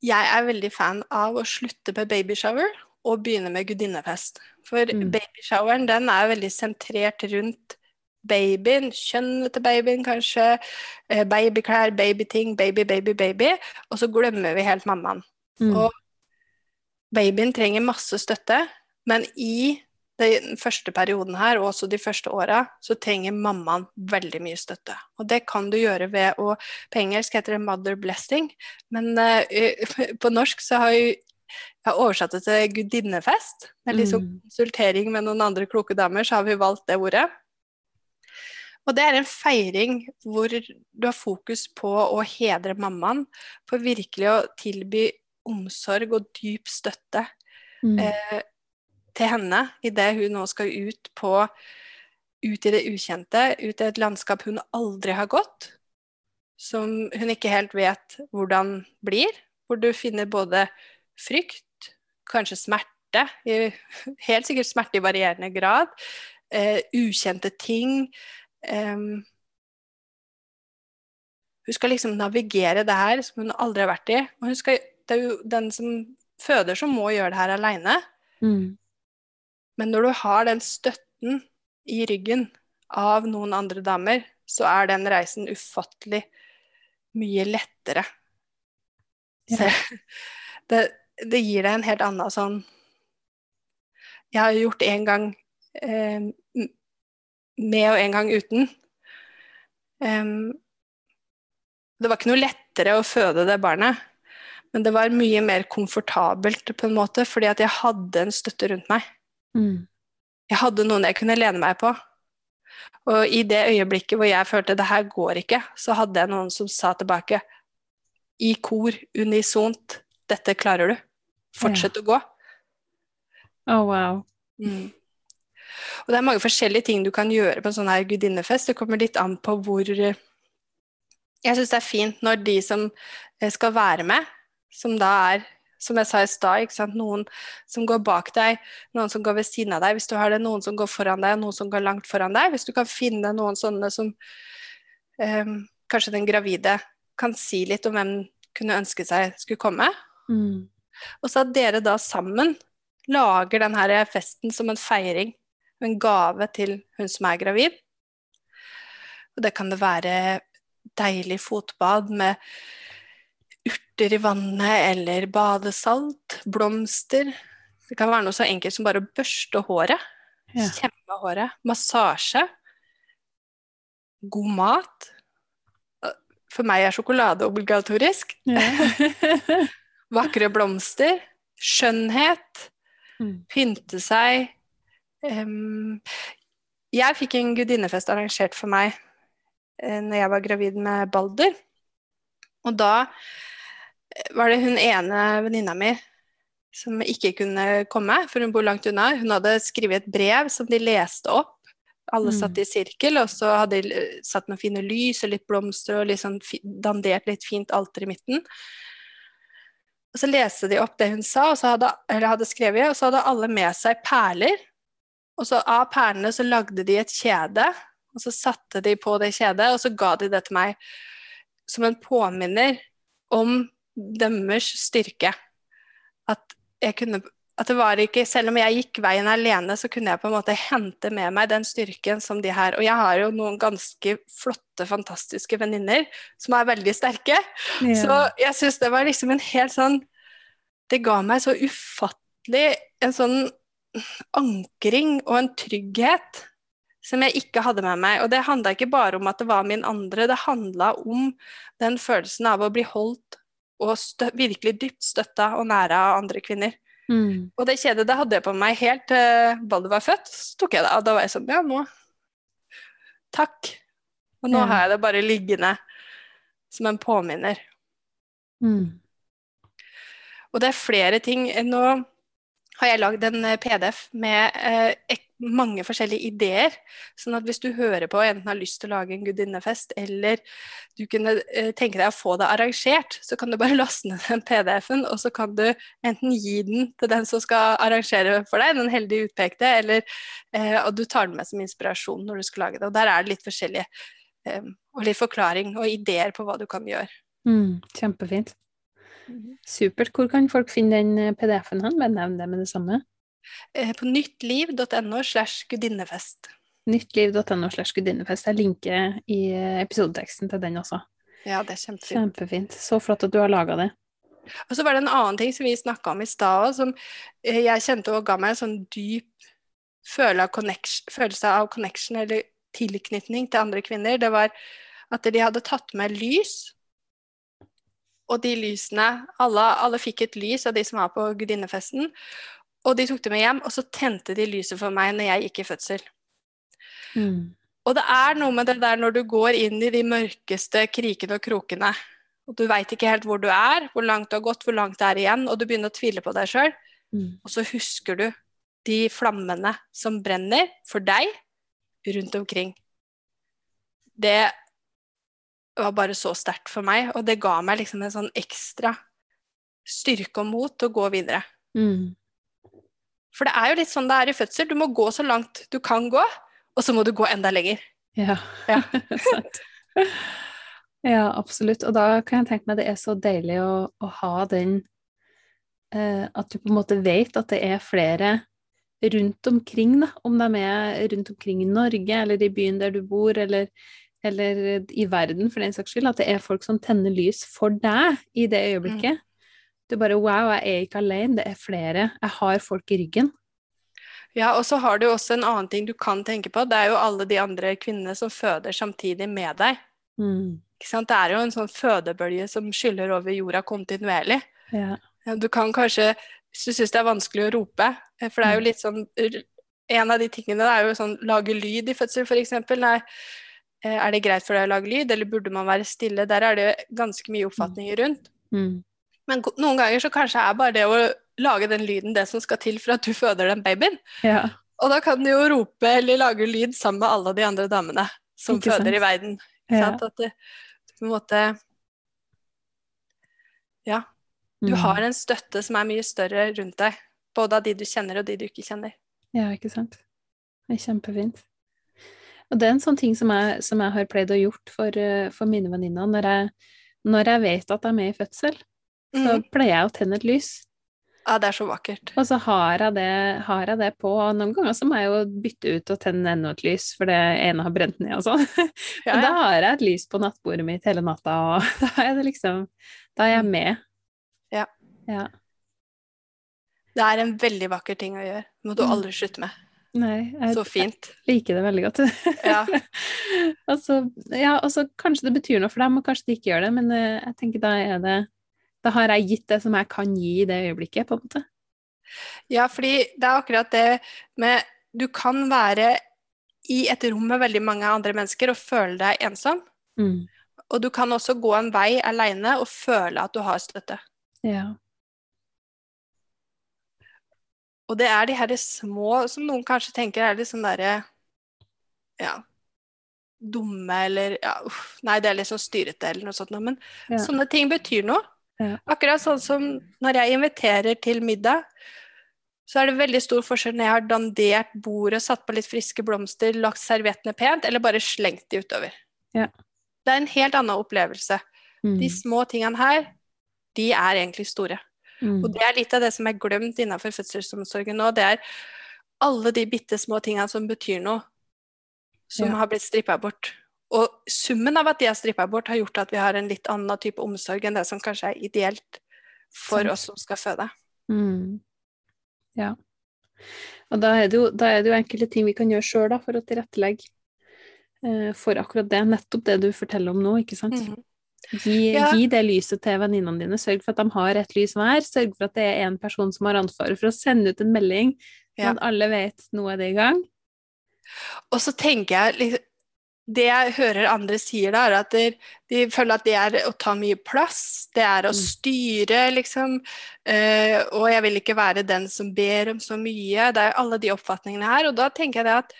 Jeg er veldig fan av å slutte med babyshower og begynne med gudinnefest. For Mm. babyshoweren den er veldig sentrert rundt babyen, kjønnet til babyen kanskje, eh, babyklær, babyting, baby, baby, baby. Og så glemmer vi helt mammaen. Mm. Og babyen trenger masse støtte, men i den første perioden her, og også de første åra, så trenger mammaen veldig mye støtte. Og det kan du gjøre ved å På engelsk heter det 'mother blessing', men uh, på norsk så har jo jeg har oversatt det til gudinnefest. Med liksom Mm. konsultering med noen andre kloke damer, så har vi valgt det ordet. Og det er en feiring hvor du har fokus på å hedre mammaen, for virkelig å tilby omsorg og dyp støtte Mm. eh, til henne idet hun nå skal ut på ut i det ukjente, ut i et landskap hun aldri har gått, som hun ikke helt vet hvordan blir, hvor du finner både frykt, kanskje smerte, i, helt sikkert smerte i varierende grad, eh, ukjente ting. Um, hun skal liksom navigere det her som hun aldri har vært i. Og skal, det er jo den som føder, som må gjøre det her aleine. Mm. Men når du har den støtten i ryggen av noen andre damer, så er den reisen ufattelig mye lettere. Så, det, det, gir deg en helt annen sånn Jeg har gjort en gang eh, med og en gang uten. Um, det var ikke noe lettere å føde det barnet, men det var mye mer komfortabelt på en måte, fordi at jeg hadde en støtte rundt meg. Mm. Jeg hadde noen jeg kunne lene meg på. Og i det øyeblikket hvor jeg følte det her går ikke, så hadde jeg noen som sa tilbake i kor, unisont, dette klarer du. Fortsett ja. å gå. Oh, wow. Mm. Og det er mange forskjellige ting du kan gjøre på en sånn her gudinnefest. Det kommer litt an på hvor Jeg syns det er fint når de som eh, skal være med, som da er som jeg sa i stad, noen som går bak deg, noen som går ved siden av deg. Hvis du har det, noen som går foran deg, noen som går langt foran deg. Hvis du kan finne noen sånne som um, Kanskje den gravide kan si litt om hvem kunne ønske seg skulle komme. Mm. Og så at dere da sammen lager denne festen som en feiring, en gave til hun som er gravid. Og det kan det være deilig fotbad med urter i vannet eller badesalt, blomster. Det kan være noe så enkelt som bare å børste håret. Ja. Kjemme håret. Massasje. God mat. For meg er sjokolade obligatorisk. Ja. Vakre blomster. Skjønnhet. Mm. Pynte seg. Jeg fikk en gudinnefest arrangert for meg uh, når jeg var gravid med Balder. Og da var det hun ene venninna mi som ikke kunne komme, for hun bor langt unna. Hun hadde skrevet et brev som de leste opp. Alle satt i sirkel, og så hadde de satt noen fine lys og litt blomster og liksom dandert litt fint alter i midten. Og Så leste de opp det hun sa, hadde, eller hadde skrevet, og så hadde alle med seg perler. Og så av perlene så lagde de et kjede, og så satte de på det kjedet, og så ga de det til meg som en påminner om deres styrke. At jeg kunne at det var ikke, Selv om jeg gikk veien alene, så kunne jeg på en måte hente med meg den styrken som de her Og jeg har jo noen ganske flotte, fantastiske venninner som er veldig sterke. Ja. Så jeg syns det var liksom en helt sånn Det ga meg så ufattelig en sånn ankring og en trygghet som jeg ikke hadde med meg. Og det handla ikke bare om at det var min andre, det handla om den følelsen av å bli holdt og virkelig dypt støtta og næra av andre kvinner. Mm. Og det kjedet det hadde jeg på meg helt til uh, Balder var født. Så tok jeg det av. Da var jeg sånn Ja, nå Takk. Og nå ja. har jeg det bare liggende som en påminner. Mm. Og det er flere ting. Nå har jeg lagd en eh, PDF med eh, mange forskjellige ideer. Sånn at hvis du hører på og enten har lyst til å lage en gudinnefest, eller du kunne eh, tenke deg å få det arrangert, så kan du bare laste ned den PDF-en, og så kan du enten gi den til den som skal arrangere for deg, den heldige utpekte, eller eh, og du tar den med som inspirasjon når du skal lage det. Og der er det litt forskjellige eh, og litt forklaring og ideer på hva du kan gjøre. Mm, kjempefint. Supert. Hvor kan folk finne den eh, PDF-en? Bare nevn det med det samme. Eh, på nyttliv.no slash gudinnefest. Nyttliv.no slash gudinnefest. Jeg linker i eh, episodeteksten til den også. Ja, det er kjempefint. Kjempefint. Så flott at du har laga det. Og så var det en annen ting som vi snakka om i stad, som eh, jeg kjente og ga meg en sånn dyp følelse av, connection, følelse av connection eller tilknytning til andre kvinner. Det var at de hadde tatt med lys. Og de lysene alle, alle fikk et lys av de som var på gudinnefesten. Og de tok det med hjem, og så tente de lyset for meg når jeg gikk i fødsel. Mm. Og det er noe med det der når du går inn i de mørkeste krikene og krokene, og du veit ikke helt hvor du er, hvor langt du har gått, hvor langt det er igjen, og du begynner å tvile på deg sjøl, mm. og så husker du de flammene som brenner for deg rundt omkring. Det var bare så sterkt for meg, og det ga meg liksom en sånn ekstra styrke og mot til å gå videre. Mm. For det er jo litt sånn det er i fødsel. Du må gå så langt du kan gå, og så må du gå enda lenger. Ja, Ja. sant. Ja, absolutt. Og da kan jeg tenke meg det er så deilig å, å ha den eh, At du på en måte vet at det er flere rundt omkring, da. Om de er rundt omkring i Norge, eller i byen der du bor, eller, eller i verden for den saks skyld. At det er folk som tenner lys for deg i det øyeblikket. Du bare Wow, jeg er ikke alene, det er flere. Jeg har folk i ryggen. Ja, og så har du også en annen ting du kan tenke på. Det er jo alle de andre kvinnene som føder samtidig med deg. Mm. Det er jo en sånn fødebølge som skyller over jorda kontinuerlig. Ja. Du kan kanskje, hvis du syns det er vanskelig å rope eh, For det er jo litt sånn En av de tingene det er jo sånn lage lyd i fødsel, f.eks. Nei, er det greit for deg å lage lyd, eller burde man være stille? Der er det ganske mye oppfatninger rundt. Mm. Men noen ganger så kanskje er bare det å lage den lyden det som skal til for at du føder den babyen. ja. Og da kan du jo rope eller lage lyd sammen med alle de andre damene som Ikke sant? føder i verden. Ja. sant? At det, på en måte Ja. Du Mm. har en støtte som er mye større rundt deg. Både av de du kjenner og de du ikke kjenner. Ja, ikke sant. Det er kjempefint. Og det er en sånn ting som jeg, som jeg har pleid å gjort for, eh, for mine venninner. Når jeg, når jeg vet at de er med i fødsel, så Mhm. pleier jeg å tenne et lys. Ja, det er så vakkert. Og så har jeg det, har jeg det på. Og noen ganger så må jeg jo bytte ut og tenne enda et lys, for det ene har brent ned og sånn. Ja, Og da har jeg et lys på nattbordet mitt hele natta, og da er det liksom Da er jeg med. Ja. Ja. Det er en veldig vakker ting å gjøre. Det må du Mm. aldri slutte med. Nei, jeg, Så fint. Jeg liker det veldig godt. Ja. altså, ja, altså, kanskje det betyr noe for dem, og kanskje det ikke gjør det, men uh, jeg tenker da er det Da har jeg gitt det som jeg kan gi i det øyeblikket, på en måte. Ja, fordi det er akkurat det med Du kan være i et rom med veldig mange andre mennesker og føle deg ensom. Mm. Og du kan også gå en vei aleine og føle at du har støtte. Ja. Og det er de her små som noen kanskje tenker er litt sånn derre Ja, dumme eller ja, uff, Nei, det er litt sånn styrete eller noe sånt, noe, men Ja. sånne ting betyr noe. Ja. Akkurat sånn som når jeg inviterer til middag, så er det veldig stor forskjell når jeg har dandert bordet, satt på litt friske blomster, lagt serviettene pent, eller bare slengt de utover. Ja. Det er en helt annen opplevelse. Mm. De små tingene her, de er egentlig store. Mm. Og det er litt av det som er glemt innenfor fødselsomsorgen nå. Det er alle de bitte små tingene som betyr noe, som Ja. har blitt strippa bort. Og summen av at de er strippa bort, har gjort at vi har en litt annen type omsorg enn det som kanskje er ideelt for oss som skal føde. Mm. Ja. Og da er, jo, da er det jo enkelte ting vi kan gjøre sjøl for å tilrettelegge eh, for akkurat det. Nettopp det du forteller om nå, ikke sant. Mhm. Gi, Ja. gi det lyset til venninnene dine. Sørg for at de har et lys hver. Sørg for at det er en person som har ansvaret for å sende ut en melding, sånn Ja. at alle vet nå er det i gang. Og så tenker jeg Det jeg hører andre sier da, er at de, de føler at det er å ta mye plass. Det er å Mm. styre, liksom. Uh, og jeg vil ikke være den som ber om så mye. Det er alle de oppfatningene her. Og da tenker jeg det at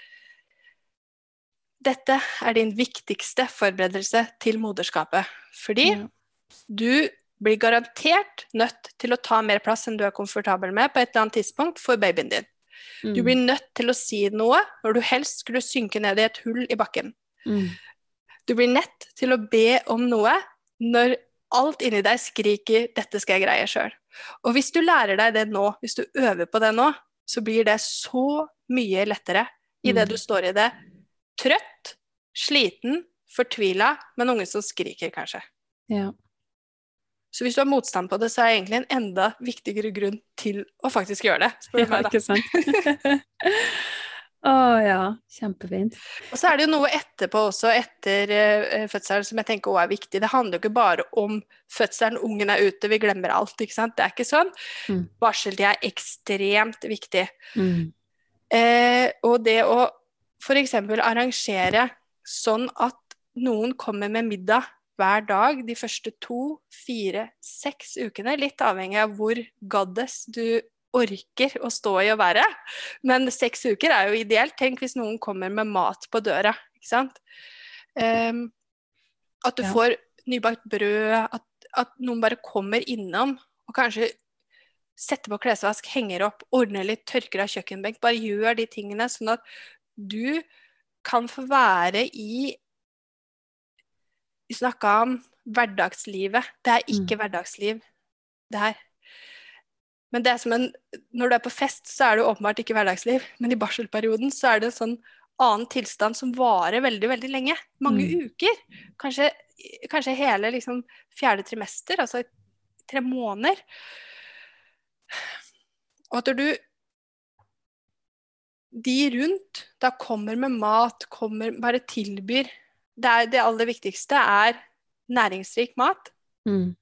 dette er din viktigste forberedelse til moderskapet. Fordi Ja. du blir garantert nødt til å ta mer plass enn du er komfortabel med på et eller annet tidspunkt for babyen din. Du Mm. blir nødt til å si noe når du helst skulle synke ned i et hull i bakken. Mm. Du blir nødt til å be om noe når alt inni deg skriker 'dette skal jeg greie sjøl'. Og hvis du lærer deg det nå, hvis du øver på det nå, så blir det så mye lettere idet Mm. du står i det trøtt, sliten, fortvila, men unge som skriker, kanskje. Ja. Så hvis du har motstand på det, så er det egentlig en enda viktigere grunn til å faktisk gjøre det. spør ja, meg, da. ikke sant? Å ja, kjempefint. Og så er det jo noe etterpå også, etter uh, fødselen, som jeg tenker også er viktig. Det handler jo ikke bare om fødselen, ungen er ute, vi glemmer alt. ikke sant? Det er ikke sånn. Mm. Barseltid er ekstremt viktig. Mm. Eh, og det å f.eks. arrangere sånn at noen kommer med middag hver dag de første to, fire, seks ukene, litt avhengig av hvor goddess du orker å stå i og være. Men seks uker er jo ideelt. Tenk hvis noen kommer med mat på døra, ikke sant. Um, at du Ja. får nybakt brød, at, at noen bare kommer innom Og kanskje setter på klesvask, henger opp, ordner litt, tørker av kjøkkenbenk. Bare gjør de tingene, sånn at du kan få være i Vi snakka om hverdagslivet. Det er ikke Mm. hverdagsliv, det her. Men det er som en, når du er på fest, så er det åpenbart ikke hverdagsliv. Men i barselperioden så er det en sånn annen tilstand som varer veldig, veldig lenge. Mange Mm. uker. Kanskje, kanskje hele liksom, fjerde trimester, altså tre måneder. Og at du De rundt da kommer med mat, kommer, bare tilbyr det, er, det aller viktigste er næringsrik mat. Mm.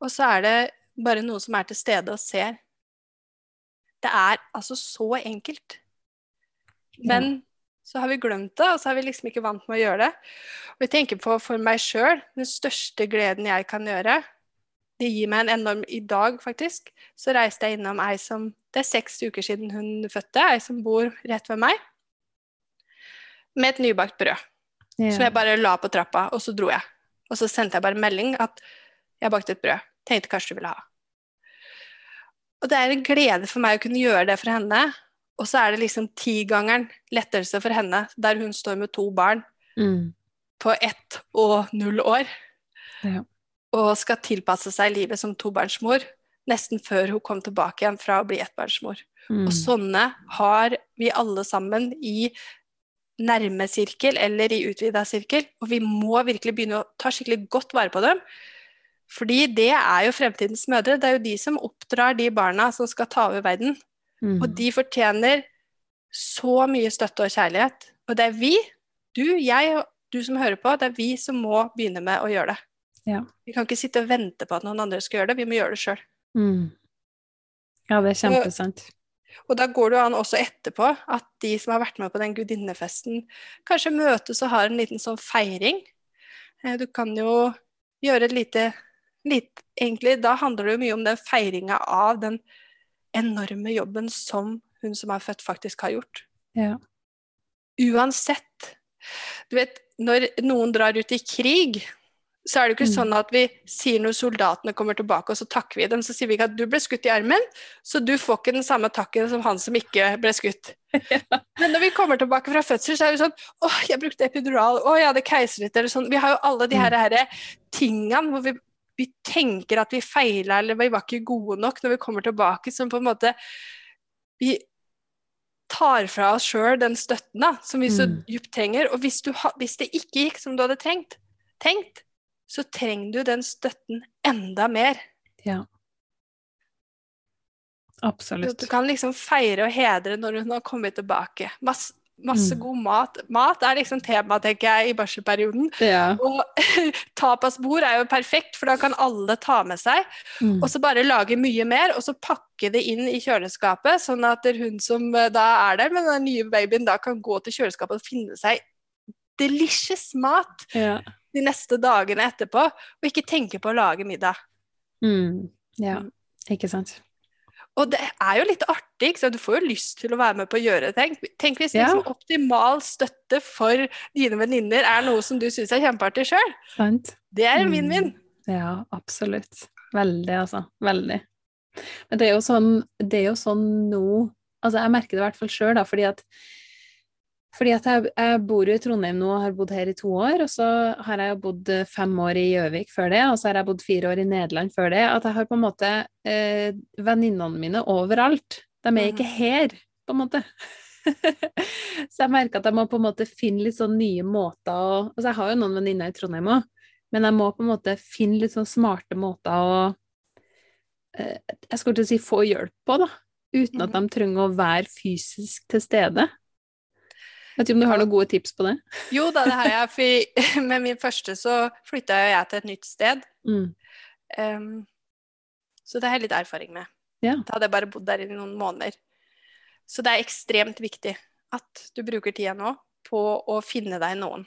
Og så er det bare noe som er til stede og ser. Det er altså så enkelt. Men så har vi glemt det, og så er vi liksom ikke vant med å gjøre det. Og jeg tenker på for meg sjøl, den største gleden jeg kan gjøre, det gir meg en enorm I dag, faktisk, så reiste jeg innom ei som Det er seks uker siden hun fødte, ei som bor rett ved meg, med et nybakt brød. Ja. Som jeg bare la på trappa, og så dro jeg. Og så sendte jeg bare melding at jeg bakte et brød. Tenkte kanskje du ville ha. Og det er en glede for meg å kunne gjøre det for henne. Og så er det liksom tigangeren lettelse for henne, der hun står med to barn Mm. på ett og null år. Ja. Og skal tilpasse seg livet som tobarnsmor, nesten før hun kom tilbake igjen fra å bli ettbarnsmor. Mm. Og sånne har vi alle sammen i nærme sirkel eller i utvida sirkel. Og vi må virkelig begynne å ta skikkelig godt vare på dem. Fordi det er jo fremtidens mødre. Det er jo de som oppdrar de barna som skal ta over verden. Mm. Og de fortjener så mye støtte og kjærlighet. Og det er vi, du, jeg og du som hører på, det er vi som må begynne med å gjøre det. Ja. Vi kan ikke sitte og vente på at noen andre skal gjøre det, vi må gjøre det sjøl. Mm. Ja, det er kjempesant. Og da går det jo an også etterpå at de som har vært med på den gudinnefesten, kanskje møtes og har en liten sånn feiring. Eh, Du kan jo gjøre et lite, lite Egentlig, da handler det jo mye om den feiringa av den enorme jobben som hun som er født, faktisk har gjort. Ja. Uansett. Du vet, når noen drar ut i krig, så er det ikke Mm. sånn at vi sier når soldatene kommer tilbake, og så takker vi dem. Så sier vi ikke at du ble skutt i armen, så du får ikke den samme takken som han som ikke ble skutt. Men når vi kommer tilbake fra fødsel, så er vi sånn Å, jeg brukte epidural. Å, jeg hadde keisersnitt. Eller sånn. Vi har jo alle de her, her tingene hvor vi, vi tenker at vi feila, eller vi var ikke gode nok når vi kommer tilbake, som på en måte Vi tar fra oss sjøl den støtten da, som vi så Mm. djupt trenger. Og hvis, du ha, hvis det ikke gikk som du hadde trengt, tenkt, så trenger du den støtten enda mer. ja. Absolutt. du kan liksom feire og hedre når hun har kommet tilbake. Masse, masse Mm. god mat. Mat er liksom tema, tenker jeg, i barselperioden. Ja. Og tapasbord er jo perfekt, for da kan alle ta med seg. Mm. Og så bare lage mye mer, og så pakke det inn i kjøleskapet, sånn at hun som eh, da er der med den nye babyen, da kan gå til kjøleskapet og finne seg delicious mat Ja. De neste dagene etterpå, og ikke tenke på å lage middag. Mm. ja. Ikke sant. Og det er jo litt artig, så du får jo lyst til å være med på å gjøre ting. Tenk, hvis Ja. liksom optimal støtte for dine venninner er noe som du syns er kjempeartig sjøl. Det er en vinn-vinn. Mm. Ja, absolutt. Veldig, altså. Veldig. Men det er jo sånn, det er jo sånn nå Altså, jeg merker det i hvert fall sjøl, da, fordi at fordi at jeg, jeg bor jo i Trondheim nå og har bodd her i to år, og så har jeg jo bodd eh, fem år i Gjøvik før det, og så har jeg bodd fire år i Nederland før det. At jeg har på en måte eh, venninnene mine overalt. De er Mhm. ikke her, på en måte. så jeg merker at jeg må på en måte finne litt sånn nye måter å Altså, jeg har jo noen venninner i Trondheim òg, men jeg må på en måte finne litt sånn smarte måter å eh, Jeg skulle til å si få hjelp på, da. Uten at de trenger å være fysisk til stede. Vet ikke om du har noen gode tips på det? Jo da, det har jeg. For med min første så flytta jeg til et nytt sted. Mm. Um, så det har jeg litt erfaring med. Ja. Da hadde jeg bare bodd der i noen måneder. Så det er ekstremt viktig at du bruker tida nå på å finne deg noen.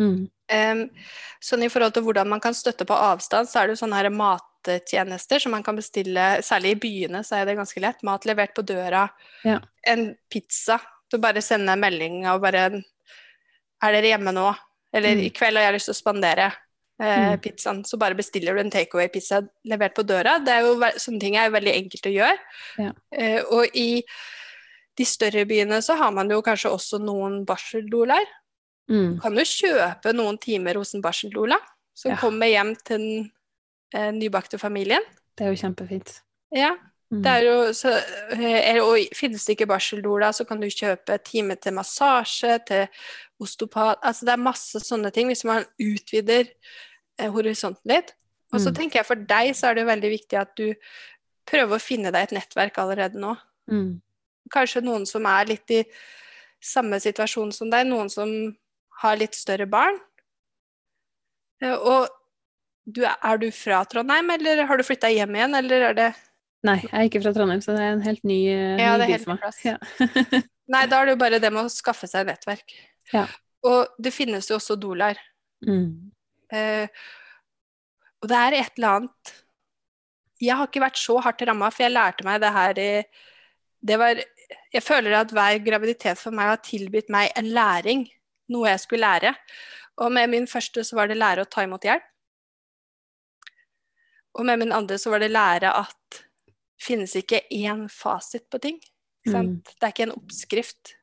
Mm. Um, sånn I forhold til hvordan man kan støtte på avstand, så er det jo sånne her mattjenester som man kan bestille. Særlig i byene så er det ganske lett. Mat levert på døra. Ja. En pizza. Du bare sender en melding og bare Er dere hjemme nå? Eller Mm. i kveld har jeg lyst til å spandere. eh, Mm. pizzaen. Så bare bestiller du en takeaway-pizza levert på døra. Det er jo, sånne ting er jo veldig enkelt å gjøre. Ja. Eh, og i de større byene så har man jo kanskje også noen barseldoler. Mm. Du kan jo kjøpe noen timer hos en barseldola som Ja. kommer hjem til den eh, nybakte familien. Det er jo kjempefint. Ja. Det er jo så, er, og finnes det ikke barseldoula, så kan du kjøpe time til massasje, til osteopat Altså det er masse sånne ting hvis man utvider eh, horisonten litt. Og så Mm. tenker jeg for deg så er det veldig viktig at du prøver å finne deg et nettverk allerede nå. Mm. Kanskje noen som er litt i samme situasjon som deg, noen som har litt større barn. Eh, Og du, er du fra Trondheim, eller har du flytta hjem igjen, eller er det Nei, jeg er ikke fra Trondheim, så det er en helt ny, eh, Ja, ny det by for meg. Ja. Nei, da er det jo bare det med å skaffe seg nettverk. Ja. Og det finnes jo også doulaer. Mm. Eh, og det er et eller annet Jeg har ikke vært så hardt ramma, for jeg lærte meg det her i det var, Jeg føler at hver graviditet for meg har tilbudt meg en læring, noe jeg skulle lære. Og med min første så var det lære å ta imot hjelp. Og med min andre så var det lære at finnes ikke én fasit på ting. Mm. Det er ikke en oppskrift.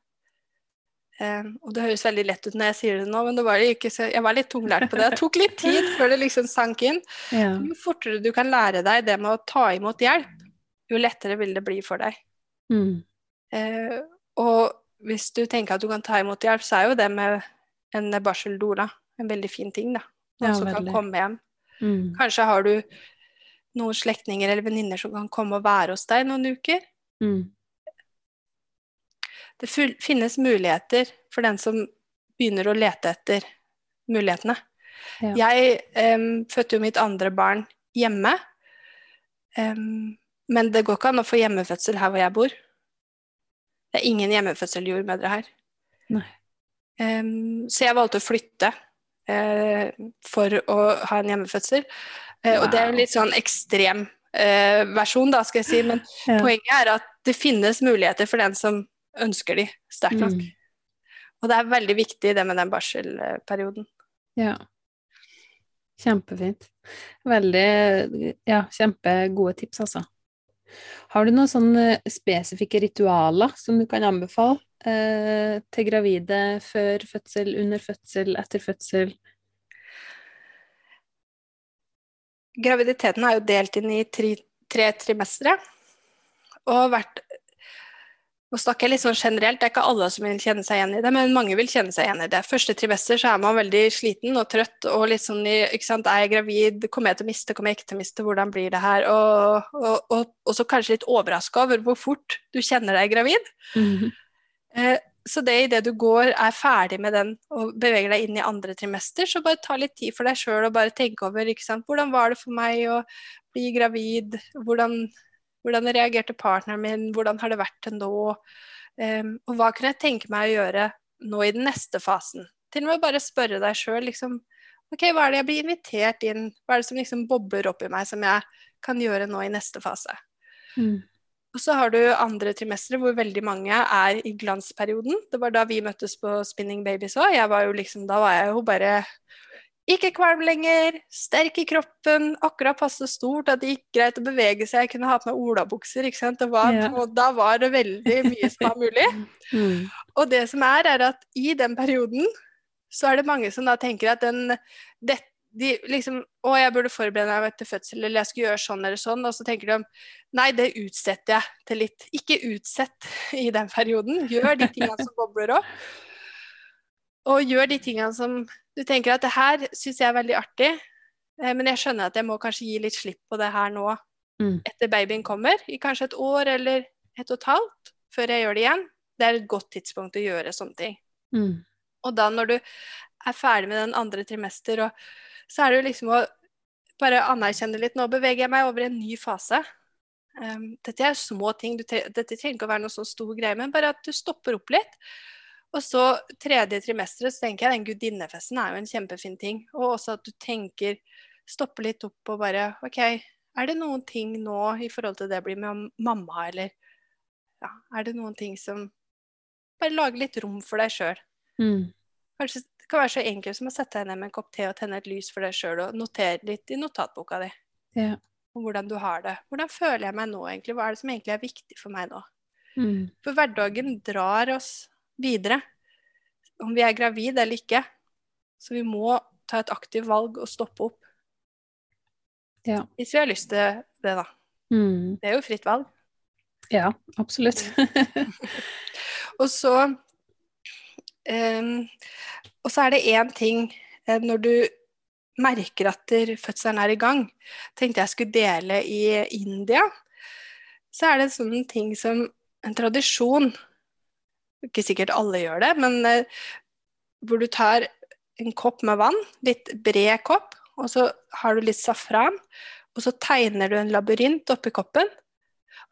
Um, og det høres veldig lett ut når jeg sier det nå, men det var ikke så, jeg var litt tunglært på det. Det tok litt tid før det liksom sank inn. Ja. Jo fortere du kan lære deg det med å ta imot hjelp, jo lettere vil det bli for deg. Mm. Uh, og hvis du tenker at du kan ta imot hjelp, så er jo det med en barseldoula en veldig fin ting, da. Noen Ja, som kan komme hjem. Mm. Kanskje har du noen slektninger eller venninner som kan komme og være hos deg noen uker. Mm. Det finnes muligheter for den som begynner å lete etter mulighetene. Ja. Jeg um, fødte jo mitt andre barn hjemme. Um, men det går ikke an å få hjemmefødsel her hvor jeg bor. Det er ingen hjemmefødseljordmødre her. Em, så jeg valgte å flytte uh, for å ha en hjemmefødsel. Eh, Og det er en litt sånn ekstrem eh, versjon, da, skal jeg si. Men Ja. poenget er at det finnes muligheter for den som ønsker de sterkt nok. Mm. Og det er veldig viktig det med den barselperioden. Ja. Kjempefint. Veldig Ja, kjempegode tips, altså. Har du noen sånne spesifikke ritualer som du kan anbefale eh, til gravide før fødsel, under fødsel, etter fødsel? Graviditeten er jo delt inn i tre, tre trimestre. Og hvert Nå snakker jeg litt sånn generelt, det er ikke alle som vil kjenne seg igjen i det, men mange vil kjenne seg igjen i det. Første trimester så er man veldig sliten og trøtt og litt sånn i ikke sant, Er jeg gravid? Kommer jeg til å miste? Kommer jeg ikke til å miste? Hvordan blir det her? Og, og, og, og så kanskje litt overraska over hvor fort du kjenner deg gravid. Mhm. Eh, Så det idet du går, er ferdig med den og beveger deg inn i andre trimester, så bare ta litt tid for deg sjøl og bare tenke over ikke sant? hvordan var det for meg å bli gravid, hvordan, hvordan reagerte partneren min, hvordan har det vært til nå, um, og hva kunne jeg tenke meg å gjøre nå i den neste fasen. Til og med bare spørre deg sjøl liksom OK, hva er det jeg blir invitert inn, hva er det som liksom bobler opp i meg som jeg kan gjøre nå i neste fase. Mm. Og så har du andre trimestre hvor veldig mange er i glansperioden. Det var da vi møttes på Spinning Babies òg. Jeg var jo liksom, da var jeg jo bare ikke kvalm lenger, sterk i kroppen, akkurat passe stort, at det gikk greit å bevege seg. Jeg kunne ha på meg olabukser, ikke sant. Var, yeah. og da var det veldig mye som var mulig. Mm. Og det som er, er at i den perioden så er det mange som da tenker at den det, de liksom Å, jeg burde forberede meg til fødsel, eller jeg skulle gjøre sånn eller sånn. Og så tenker de nei, det utsetter jeg til litt. Ikke utsett i den perioden. Gjør de tingene som bobler opp. Og gjør de tingene som du tenker at det her syns jeg er veldig artig, eh, men jeg skjønner at jeg må kanskje gi litt slipp på det her nå Mm. etter babyen kommer, i kanskje et år eller et og et halvt, før jeg gjør det igjen. Det er et godt tidspunkt å gjøre sånne ting. Mm. Og da når du er ferdig med den andre trimester, og, så er det jo liksom å bare anerkjenne litt. Nå beveger jeg meg over i en ny fase. Um, dette er små ting, tre dette trenger ikke å være noe sånn stor greie, men bare at du stopper opp litt. Og så tredje trimesteret, så tenker jeg den gudinnefesten er jo en kjempefin ting. Og også at du tenker, stopper litt opp og bare OK, er det noen ting nå i forhold til det jeg blir med mamma, eller ja, er det noen ting som Bare lage litt rom for deg sjøl. Mm. Kanskje det kan være så enkelt som å sette deg ned med en kopp te og tenne et lys for deg sjøl og notere litt i notatboka di Ja. om hvordan du har det. Hvordan føler jeg meg nå, egentlig? Hva er det som egentlig er viktig for meg nå? Mm. For hverdagen drar oss videre, om vi er gravid eller ikke. Så vi må ta et aktivt valg og stoppe opp. Ja. Hvis vi har lyst til det, da. Mm. Det er jo fritt valg. Ja, absolutt. Og så ehm, Og så er det én ting eh, når du merker at fødselen er i gang. Tenkte jeg skulle dele i India. Så er det en sånn ting som en tradisjon Ikke sikkert alle gjør det, men uh, hvor du tar en kopp med vann, litt bred kopp, og så har du litt safran, og så tegner du en labyrint oppi koppen.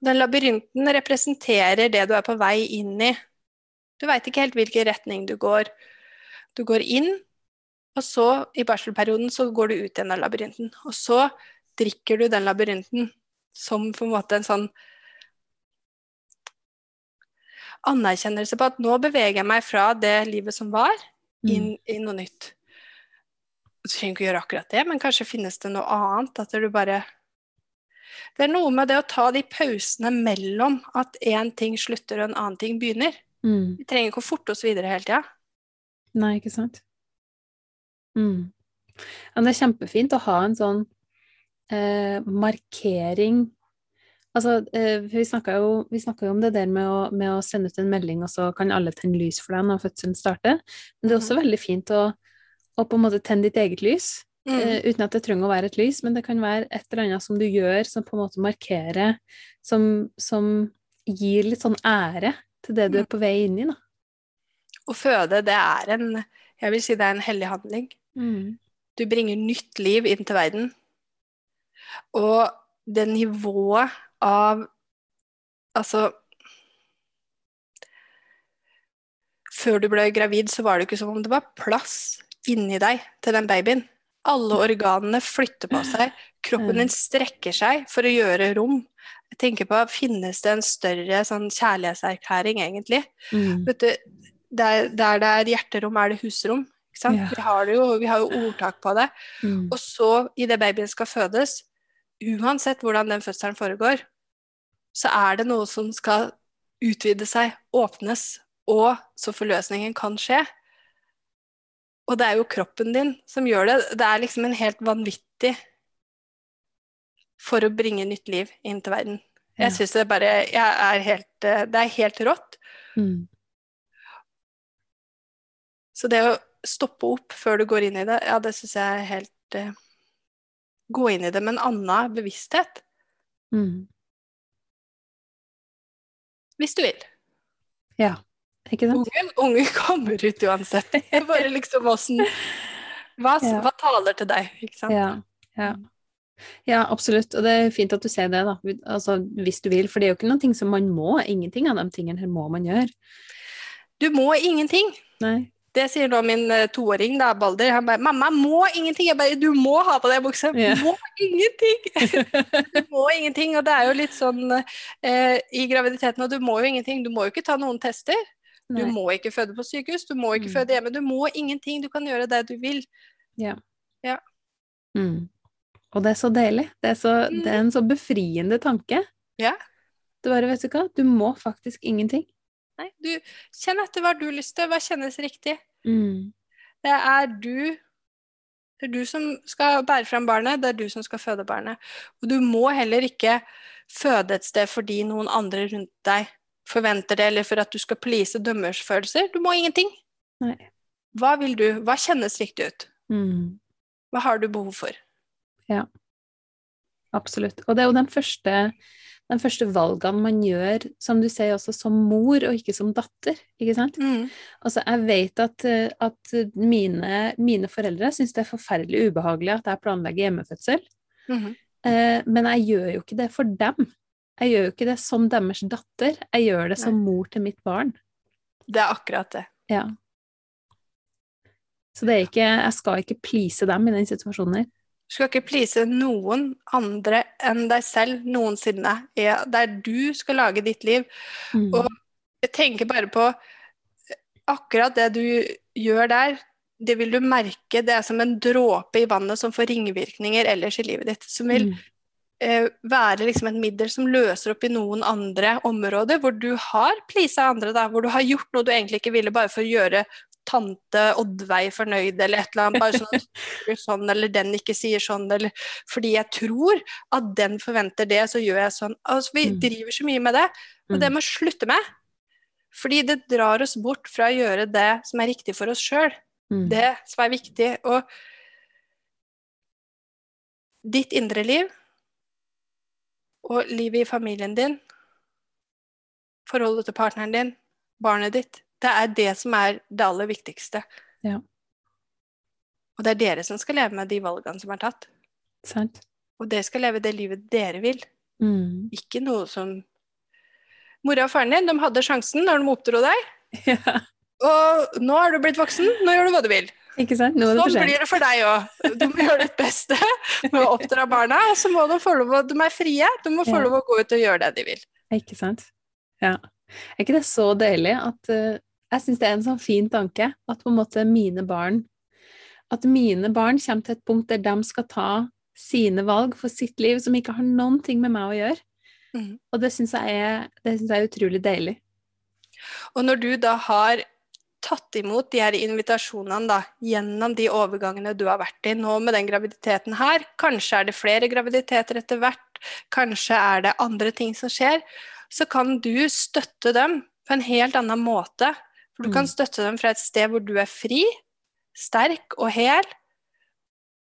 Den labyrinten representerer det du er på vei inn i. Du veit ikke helt hvilken retning du går. Du går inn, og så, i barselperioden, så går du ut igjen av labyrinten. Og så drikker du den labyrinten som på en måte en sånn anerkjennelse på at nå beveger jeg meg fra det livet som var, inn i noe nytt. Du trenger ikke gjøre akkurat det, men kanskje finnes det noe annet. At du bare Det er noe med det å ta de pausene mellom at én ting slutter og en annen ting begynner. Mm. Vi trenger ikke å forte oss videre hele tida. Nei, ikke sant? Mm. Men det er kjempefint å ha en sånn eh, markering Altså, eh, vi snakka jo, jo om det der med å, med å sende ut en melding, og så kan alle tenne lys for deg når fødselen starter. Men det er også veldig fint å, å på en måte tenne ditt eget lys, Mm. Uh, uten at det trenger å være et lys, men det kan være et eller annet som du gjør som på en måte markerer, som, som gir litt sånn ære til det du er på vei inn i, da. Å føde, det er en Jeg vil si det er en hellig handling. Du bringer nytt liv inn til verden. Og det nivået av Altså Før du ble gravid, så var det ikke som om det var plass inni deg til den babyen. Alle organene flytter på seg. Kroppen din strekker seg for å gjøre rom. Jeg tenker på, Finnes det en større sånn kjærlighetserklæring, egentlig? Mm. Vet du, der, der det er hjerterom, er det husrom. Ikke sant? Ja. Vi, har det jo, vi har jo ordtak på det. Mm. Og så, idet babyen skal fødes, uansett hvordan den fødselen foregår, så er det noe som skal utvide seg, åpnes, og så forløsningen kan skje. Og det er jo kroppen din som gjør det. Det er liksom en helt vanvittig for å bringe nytt liv inn til verden. Jeg syns det bare er helt, eh, Det er helt rått. Mm. Så det å stoppe opp før du går inn i det, ja, det syns jeg er helt uh, Gå inn i det med en annen bevissthet, Mm. hvis du vil. Ja, ikke sant? Ungen, ungen kommer ut uansett. Det er bare liksom åssen hva, Ja. hva taler til deg, ikke sant? Ja, ja. Ja, absolutt. Og det er fint at du sier det, da. Altså, hvis du vil. For det er jo ikke noen ting som man må. Ingenting av de tingene her må man gjøre. Du må ingenting. Nei. Det sier nå min eh, toåring, da, Balder. Han bare 'Mamma må ingenting'. Jeg bare 'Du må ha på deg bukse'. Yeah. Må ingenting! Du må ingenting. Og det er jo litt sånn eh, i graviditeten, og du må jo ingenting. Du må jo ikke ta noen tester. Du må ikke føde på sykehus, du må ikke Mm. føde hjemme. Du må ingenting. Du kan gjøre det du vil. ja, Mm. Og det er så deilig. Det er, så, det er en så befriende tanke. Ja. Du bare, vet du hva, du må faktisk ingenting. Nei, du Kjenn etter hva du har lyst til. Hva kjennes riktig? Mm. Det er du Det er du som skal bære fram barnet, det er du som skal føde barnet. Og du må heller ikke føde et sted fordi noen andre rundt deg forventer det, eller for at du skal please dømmersfølelser. Du må ingenting. Nei. Hva vil du? Hva kjennes riktig ut? Mm. Hva har du behov for? Absolutt. Og det er jo den første, den første valgene man gjør, som du sier, også som mor og ikke som datter. ikke sant? Altså, jeg vet at, at mine, mine foreldre syns det er forferdelig ubehagelig at jeg planlegger hjemmefødsel, Mhm. eh, men jeg gjør jo ikke det for dem. Jeg gjør jo ikke det som deres datter, jeg gjør det som mor til mitt barn. Det er akkurat det. Ja. Så det er ikke, jeg skal ikke please dem i den situasjonen her. Du skal ikke please noen andre enn deg selv noensinne. Ja, det er du skal lage ditt liv. Mm. Og jeg tenker bare på akkurat det du gjør der, det vil du merke. Det er som en dråpe i vannet som får ringvirkninger ellers i livet ditt. Som vil Mm. eh, være liksom et middel som løser opp i noen andre områder, hvor du har pleasa andre, da, hvor du har gjort noe du egentlig ikke ville, bare for å gjøre tante Oddveig fornøyd, eller et eller annet. Bare sånn sånn, eller den ikke sier sånn, eller fordi jeg tror at den forventer det, så gjør jeg sånn. Altså, vi Mm. driver så mye med det, og det må slutte med. Fordi det drar oss bort fra å gjøre det som er riktig for oss sjøl. Mm. Det som er viktig. Og ditt indre liv og livet i familien din, forholdet til partneren din, barnet ditt, det er det som er det aller viktigste. Ja. Og det er dere som skal leve med de valgene som er tatt. Sant. Og dere skal leve det livet dere vil, Mm. ikke noe som Mora og faren din de hadde sjansen når de oppdro deg, Ja. og nå er du blitt voksen, nå gjør du hva du vil. Ikke sant? Nå det Sånn for blir det for deg òg. Du må gjøre ditt beste med å oppdra barna, og så må de få lov å De er frie, de må få Ja. lov å gå ut og gjøre det de vil. Ikke sant? Ja. Er ikke det så deilig at eh, Jeg syns det er en sånn fin tanke at på en måte mine barn At mine barn kommer til et punkt der de skal ta sine valg for sitt liv som ikke har noen ting med meg å gjøre. Mm. Og det syns jeg, jeg er utrolig deilig. Og når du da har tatt imot de her invitasjonene da, gjennom de overgangene du har vært i nå med den graviditeten her, kanskje er det flere graviditeter etter hvert, kanskje er det andre ting som skjer, så kan du støtte dem på en helt annen måte. For du kan Mm. støtte dem fra et sted hvor du er fri, sterk og hel,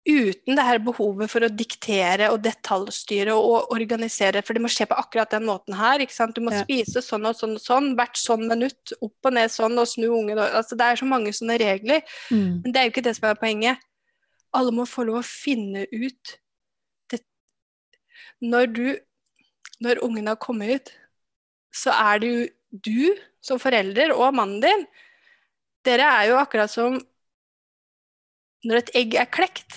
uten det her behovet for å diktere og detaljstyre og organisere, for det må skje på akkurat den måten her. ikke sant? Du må Ja. spise sånn og sånn og sånn, hvert sånn minutt, opp og ned sånn, og snu ungen altså, Det er så mange sånne regler, Mm. men det er jo ikke det som er poenget. Alle må få lov å finne ut det. Når du Når ungen har kommet ut, så er det jo du som forelder og mannen din Dere er jo akkurat som når et egg er klekt,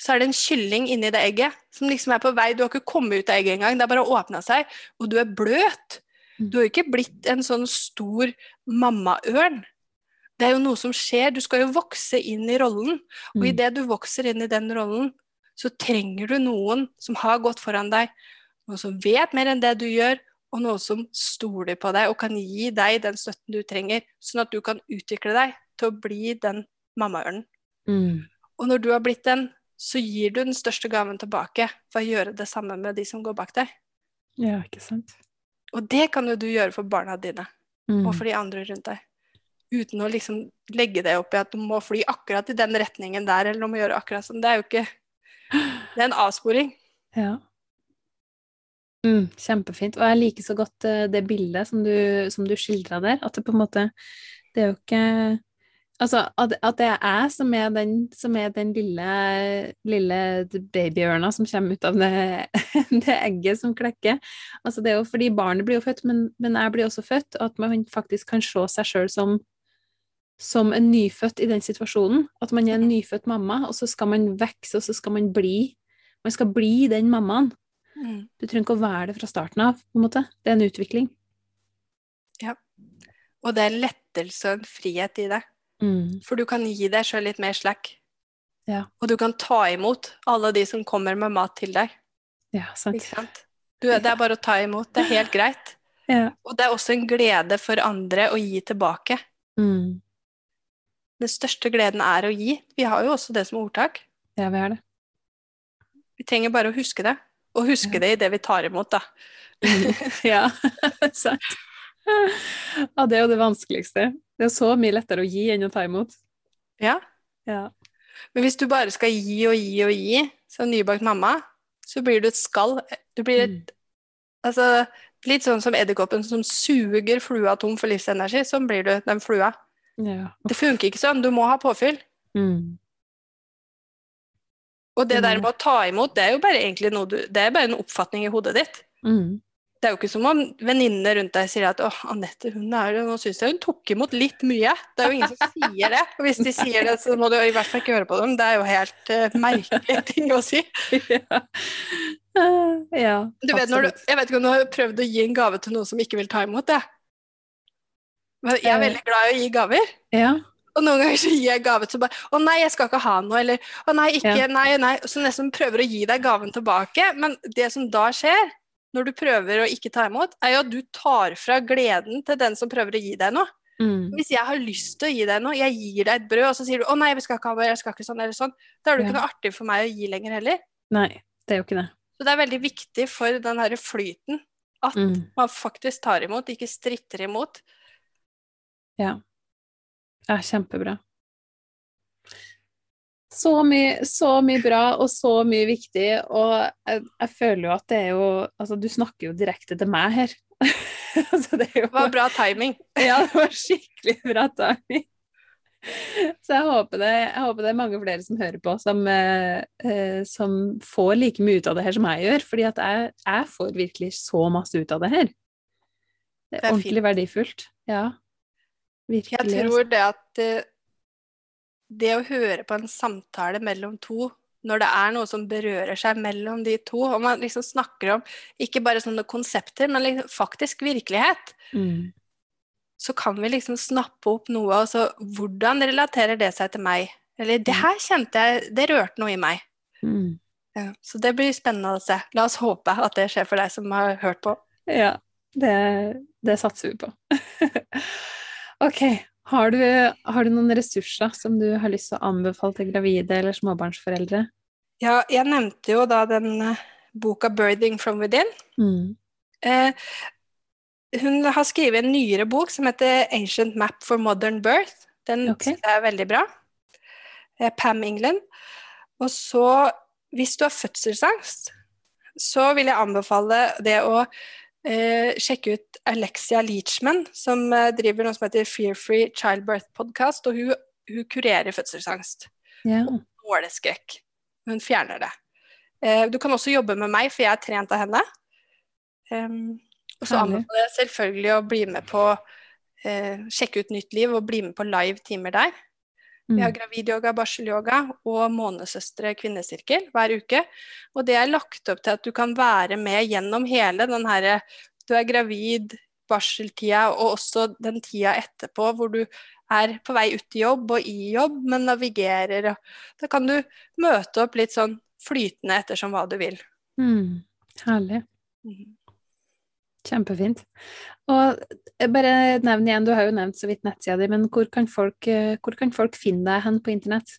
så er det en kylling inni det egget som liksom er på vei. Du har ikke kommet ut av egget engang, det har bare åpna seg, og du er bløt. Mm. Du har ikke blitt en sånn stor mammaørn. Det er jo noe som skjer. Du skal jo vokse inn i rollen. Og Mm. idet du vokser inn i den rollen, så trenger du noen som har gått foran deg. Noen som vet mer enn det du gjør, og noen som stoler på deg og kan gi deg den støtten du trenger, sånn at du kan utvikle deg til å bli den mammaørnen. Mm. Og når du har blitt den, så gir du den største gaven tilbake ved å gjøre det samme med de som går bak deg. Ja, ikke sant? Og det kan jo du gjøre for barna dine Mm. og for de andre rundt deg. Uten å liksom legge det opp i at du må fly akkurat i den retningen der, eller du må gjøre akkurat sånn. Det er jo ikke Det er en avsporing. Ja. Mm, kjempefint. Og jeg liker så godt eh, det bildet som du, som du skildra der. At det på en måte Det er jo ikke Altså, at, at det er jeg som er den, som er den lille, lille babyørna som kommer ut av det, det egget som klekker. Altså, det er jo fordi barnet blir jo født, men, men jeg blir også født. Og at man faktisk kan se seg sjøl som, som en nyfødt i den situasjonen. At man er en nyfødt mamma, og så skal man vokse, og så skal man bli Man skal bli den mammaen. Mm. Du trenger ikke å være det fra starten av, på en måte. Det er en utvikling. Ja. Og det er en lettelse og en frihet i det. Mm. For du kan gi deg sjøl litt mer slack. Ja. Og du kan ta imot alle de som kommer med mat til deg. Ja, sant. Ikke sant? Du, det er bare å ta imot. Det er helt greit. Ja. Og det er også en glede for andre å gi tilbake. Mm. Den største gleden er å gi. Vi har jo også det som ordtak. ja, vi har det. Vi trenger bare å huske det. Og huske det i det vi tar imot, da. ja, sant. Ja, det er jo det vanskeligste. Det er så mye lettere å gi enn å ta imot. Ja. Ja. Men hvis du bare skal gi og gi og gi som nybakt mamma, så blir du et skall. Du blir et Mm. Altså, litt sånn som edderkoppen som suger flua tom for livsenergi. Sånn blir du, den flua. ja. Det funker ikke sånn. Du må ha påfyll. Mm. Og det der med å ta imot, det er jo bare egentlig noe du Det er bare en oppfatning i hodet ditt. Mm. Det er jo ikke som om venninnene rundt deg sier at 'Å, Anette, hun er det, Nå syns jeg hun tok imot litt mye'. Det er jo ingen som sier det. Og hvis de sier det, så må du i hvert fall ikke høre på dem. Det er jo helt uh, merkelig ting å si. ja. Uh, ja, Du vet, når du, jeg vet ikke om du har prøvd å gi en gave til noen som ikke vil ta imot det. Men jeg er Eh. veldig glad i å gi gaver. Ja. Og noen ganger så gir jeg gave til bare 'Å nei, jeg skal ikke ha noe', eller 'Å nei, ikke, Ja. nei, nei'. Så nesten prøver å gi deg gaven tilbake. Men det som da skjer, når du prøver å ikke ta imot, er jo at du tar fra gleden til den som prøver å gi deg noe. Mm. Hvis jeg har lyst til å gi deg noe, jeg gir deg et brød, og så sier du 'Å nei, vi skal ikke ha jeg skal ikke sånn eller sånn', da er det Ja. ikke noe artig for meg å gi lenger heller. Nei, det er jo ikke det. Så det er veldig viktig for den herre flyten at Mm. man faktisk tar imot, ikke stritter imot. Ja. Ja, kjempebra. Så mye, så mye bra og så mye viktig, og jeg, jeg føler jo at det er jo Altså, du snakker jo direkte til meg her. altså, det jo Det var bra timing. Ja, det var skikkelig bra timing. Så jeg håper, det, jeg håper det er mange flere som hører på, som, eh, eh, som får like mye ut av det her som jeg gjør. Fordi at jeg, jeg får virkelig så masse ut av det her. Det er, Det er ordentlig verdifullt. Ja. Virkelig. Jeg altså. tror det at eh, det å høre på en samtale mellom to, når det er noe som berører seg mellom de to, og man liksom snakker om ikke bare sånne konsepter, men liksom faktisk virkelighet, Mm. så kan vi liksom snappe opp noe, og så hvordan relaterer det seg til meg? Eller det her kjente jeg, det rørte noe i meg. Mm. Ja, så det blir spennende å se. La oss håpe at det skjer for deg som har hørt på. Ja, det, det satser vi på. ok, har du, har du noen ressurser som du har lyst til å anbefale til gravide eller småbarnsforeldre? Ja, jeg nevnte jo da den eh, boka 'Birthing from Within'. Mm. Eh, hun har skrevet en nyere bok som heter 'Ancient Map for Modern Birth'. Den okay. er veldig bra. Eh, Pam England. Og så, hvis du har fødselsangst, så vil jeg anbefale det å eh, sjekke ut Alexia Leachman, som eh, driver noe som heter Fear Free Childbirth Podcast, og hun, hun kurerer fødselsangst og nåleskrekk. Hun fjerner det. Eh, du kan også jobbe med meg, for jeg er trent av henne. Em, og så anbefaler jeg selvfølgelig å bli med på eh, Sjekke ut Nytt Liv og bli med på live timer der. Vi har Mm. gravidyoga, barselyoga og Månesøstre kvinnesirkel hver uke. Og det er lagt opp til at du kan være med gjennom hele den herre Du er gravid, barseltida og også den tida etterpå hvor du er på vei ut i jobb og i jobb, men navigerer Da kan du møte opp litt sånn flytende ettersom hva du vil. Mm. Herlig. Mhm. Kjempefint. Og bare nevn igjen, du har jo nevnt så vidt nettsida di, men hvor kan folk, eh, hvor kan folk finne deg hen på internett?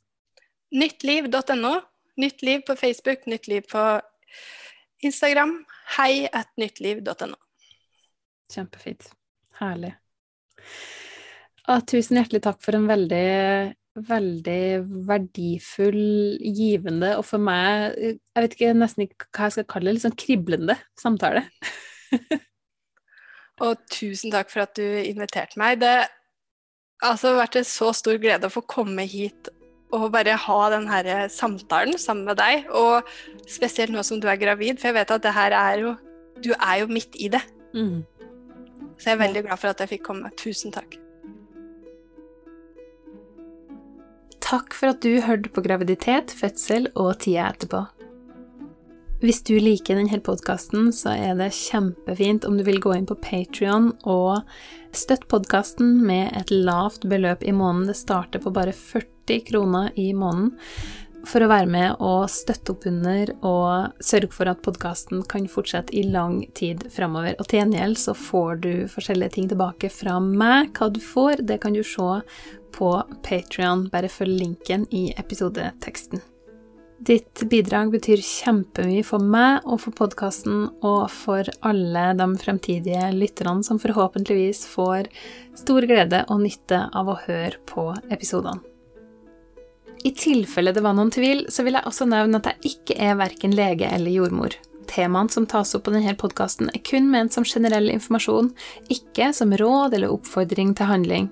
Nyttliv.no. Nytt liv på Facebook, Nytt liv på Instagram. Hei at nyttliv.no. Kjempefint. Herlig. Og tusen hjertelig takk for en veldig, veldig verdifull, givende og for meg, eh, jeg vet ikke nesten ikke hva jeg skal kalle det, litt sånn kriblende samtale. Og tusen takk for at du inviterte meg. Det har altså vært en så stor glede å få komme hit og bare ha den her samtalen sammen med deg. Og spesielt nå som du er gravid, for jeg vet at det her er jo Du er jo midt i det. Mm. Så jeg er veldig glad for at jeg fikk komme. Tusen takk. Takk for at du hørte på graviditet, fødsel og tida etterpå. Hvis du liker denne podkasten, så er det kjempefint om du vil gå inn på Patrion og støtte podkasten med et lavt beløp i måneden. Det starter på bare 40 kroner i måneden for å være med og støtte opp under og sørge for at podkasten kan fortsette i lang tid framover. Og til gjengjeld så får du forskjellige ting tilbake fra meg. Hva du får, det kan du se på Patrion. Bare følg linken i episodeteksten. Ditt bidrag betyr kjempemye for meg og for podkasten og for alle de fremtidige lytterne som forhåpentligvis får stor glede og nytte av å høre på episodene. I tilfelle det var noen tvil, så vil jeg også nevne at jeg ikke er verken lege eller jordmor. Temaene som tas opp på denne podkasten er kun ment som generell informasjon, ikke som råd eller oppfordring til handling.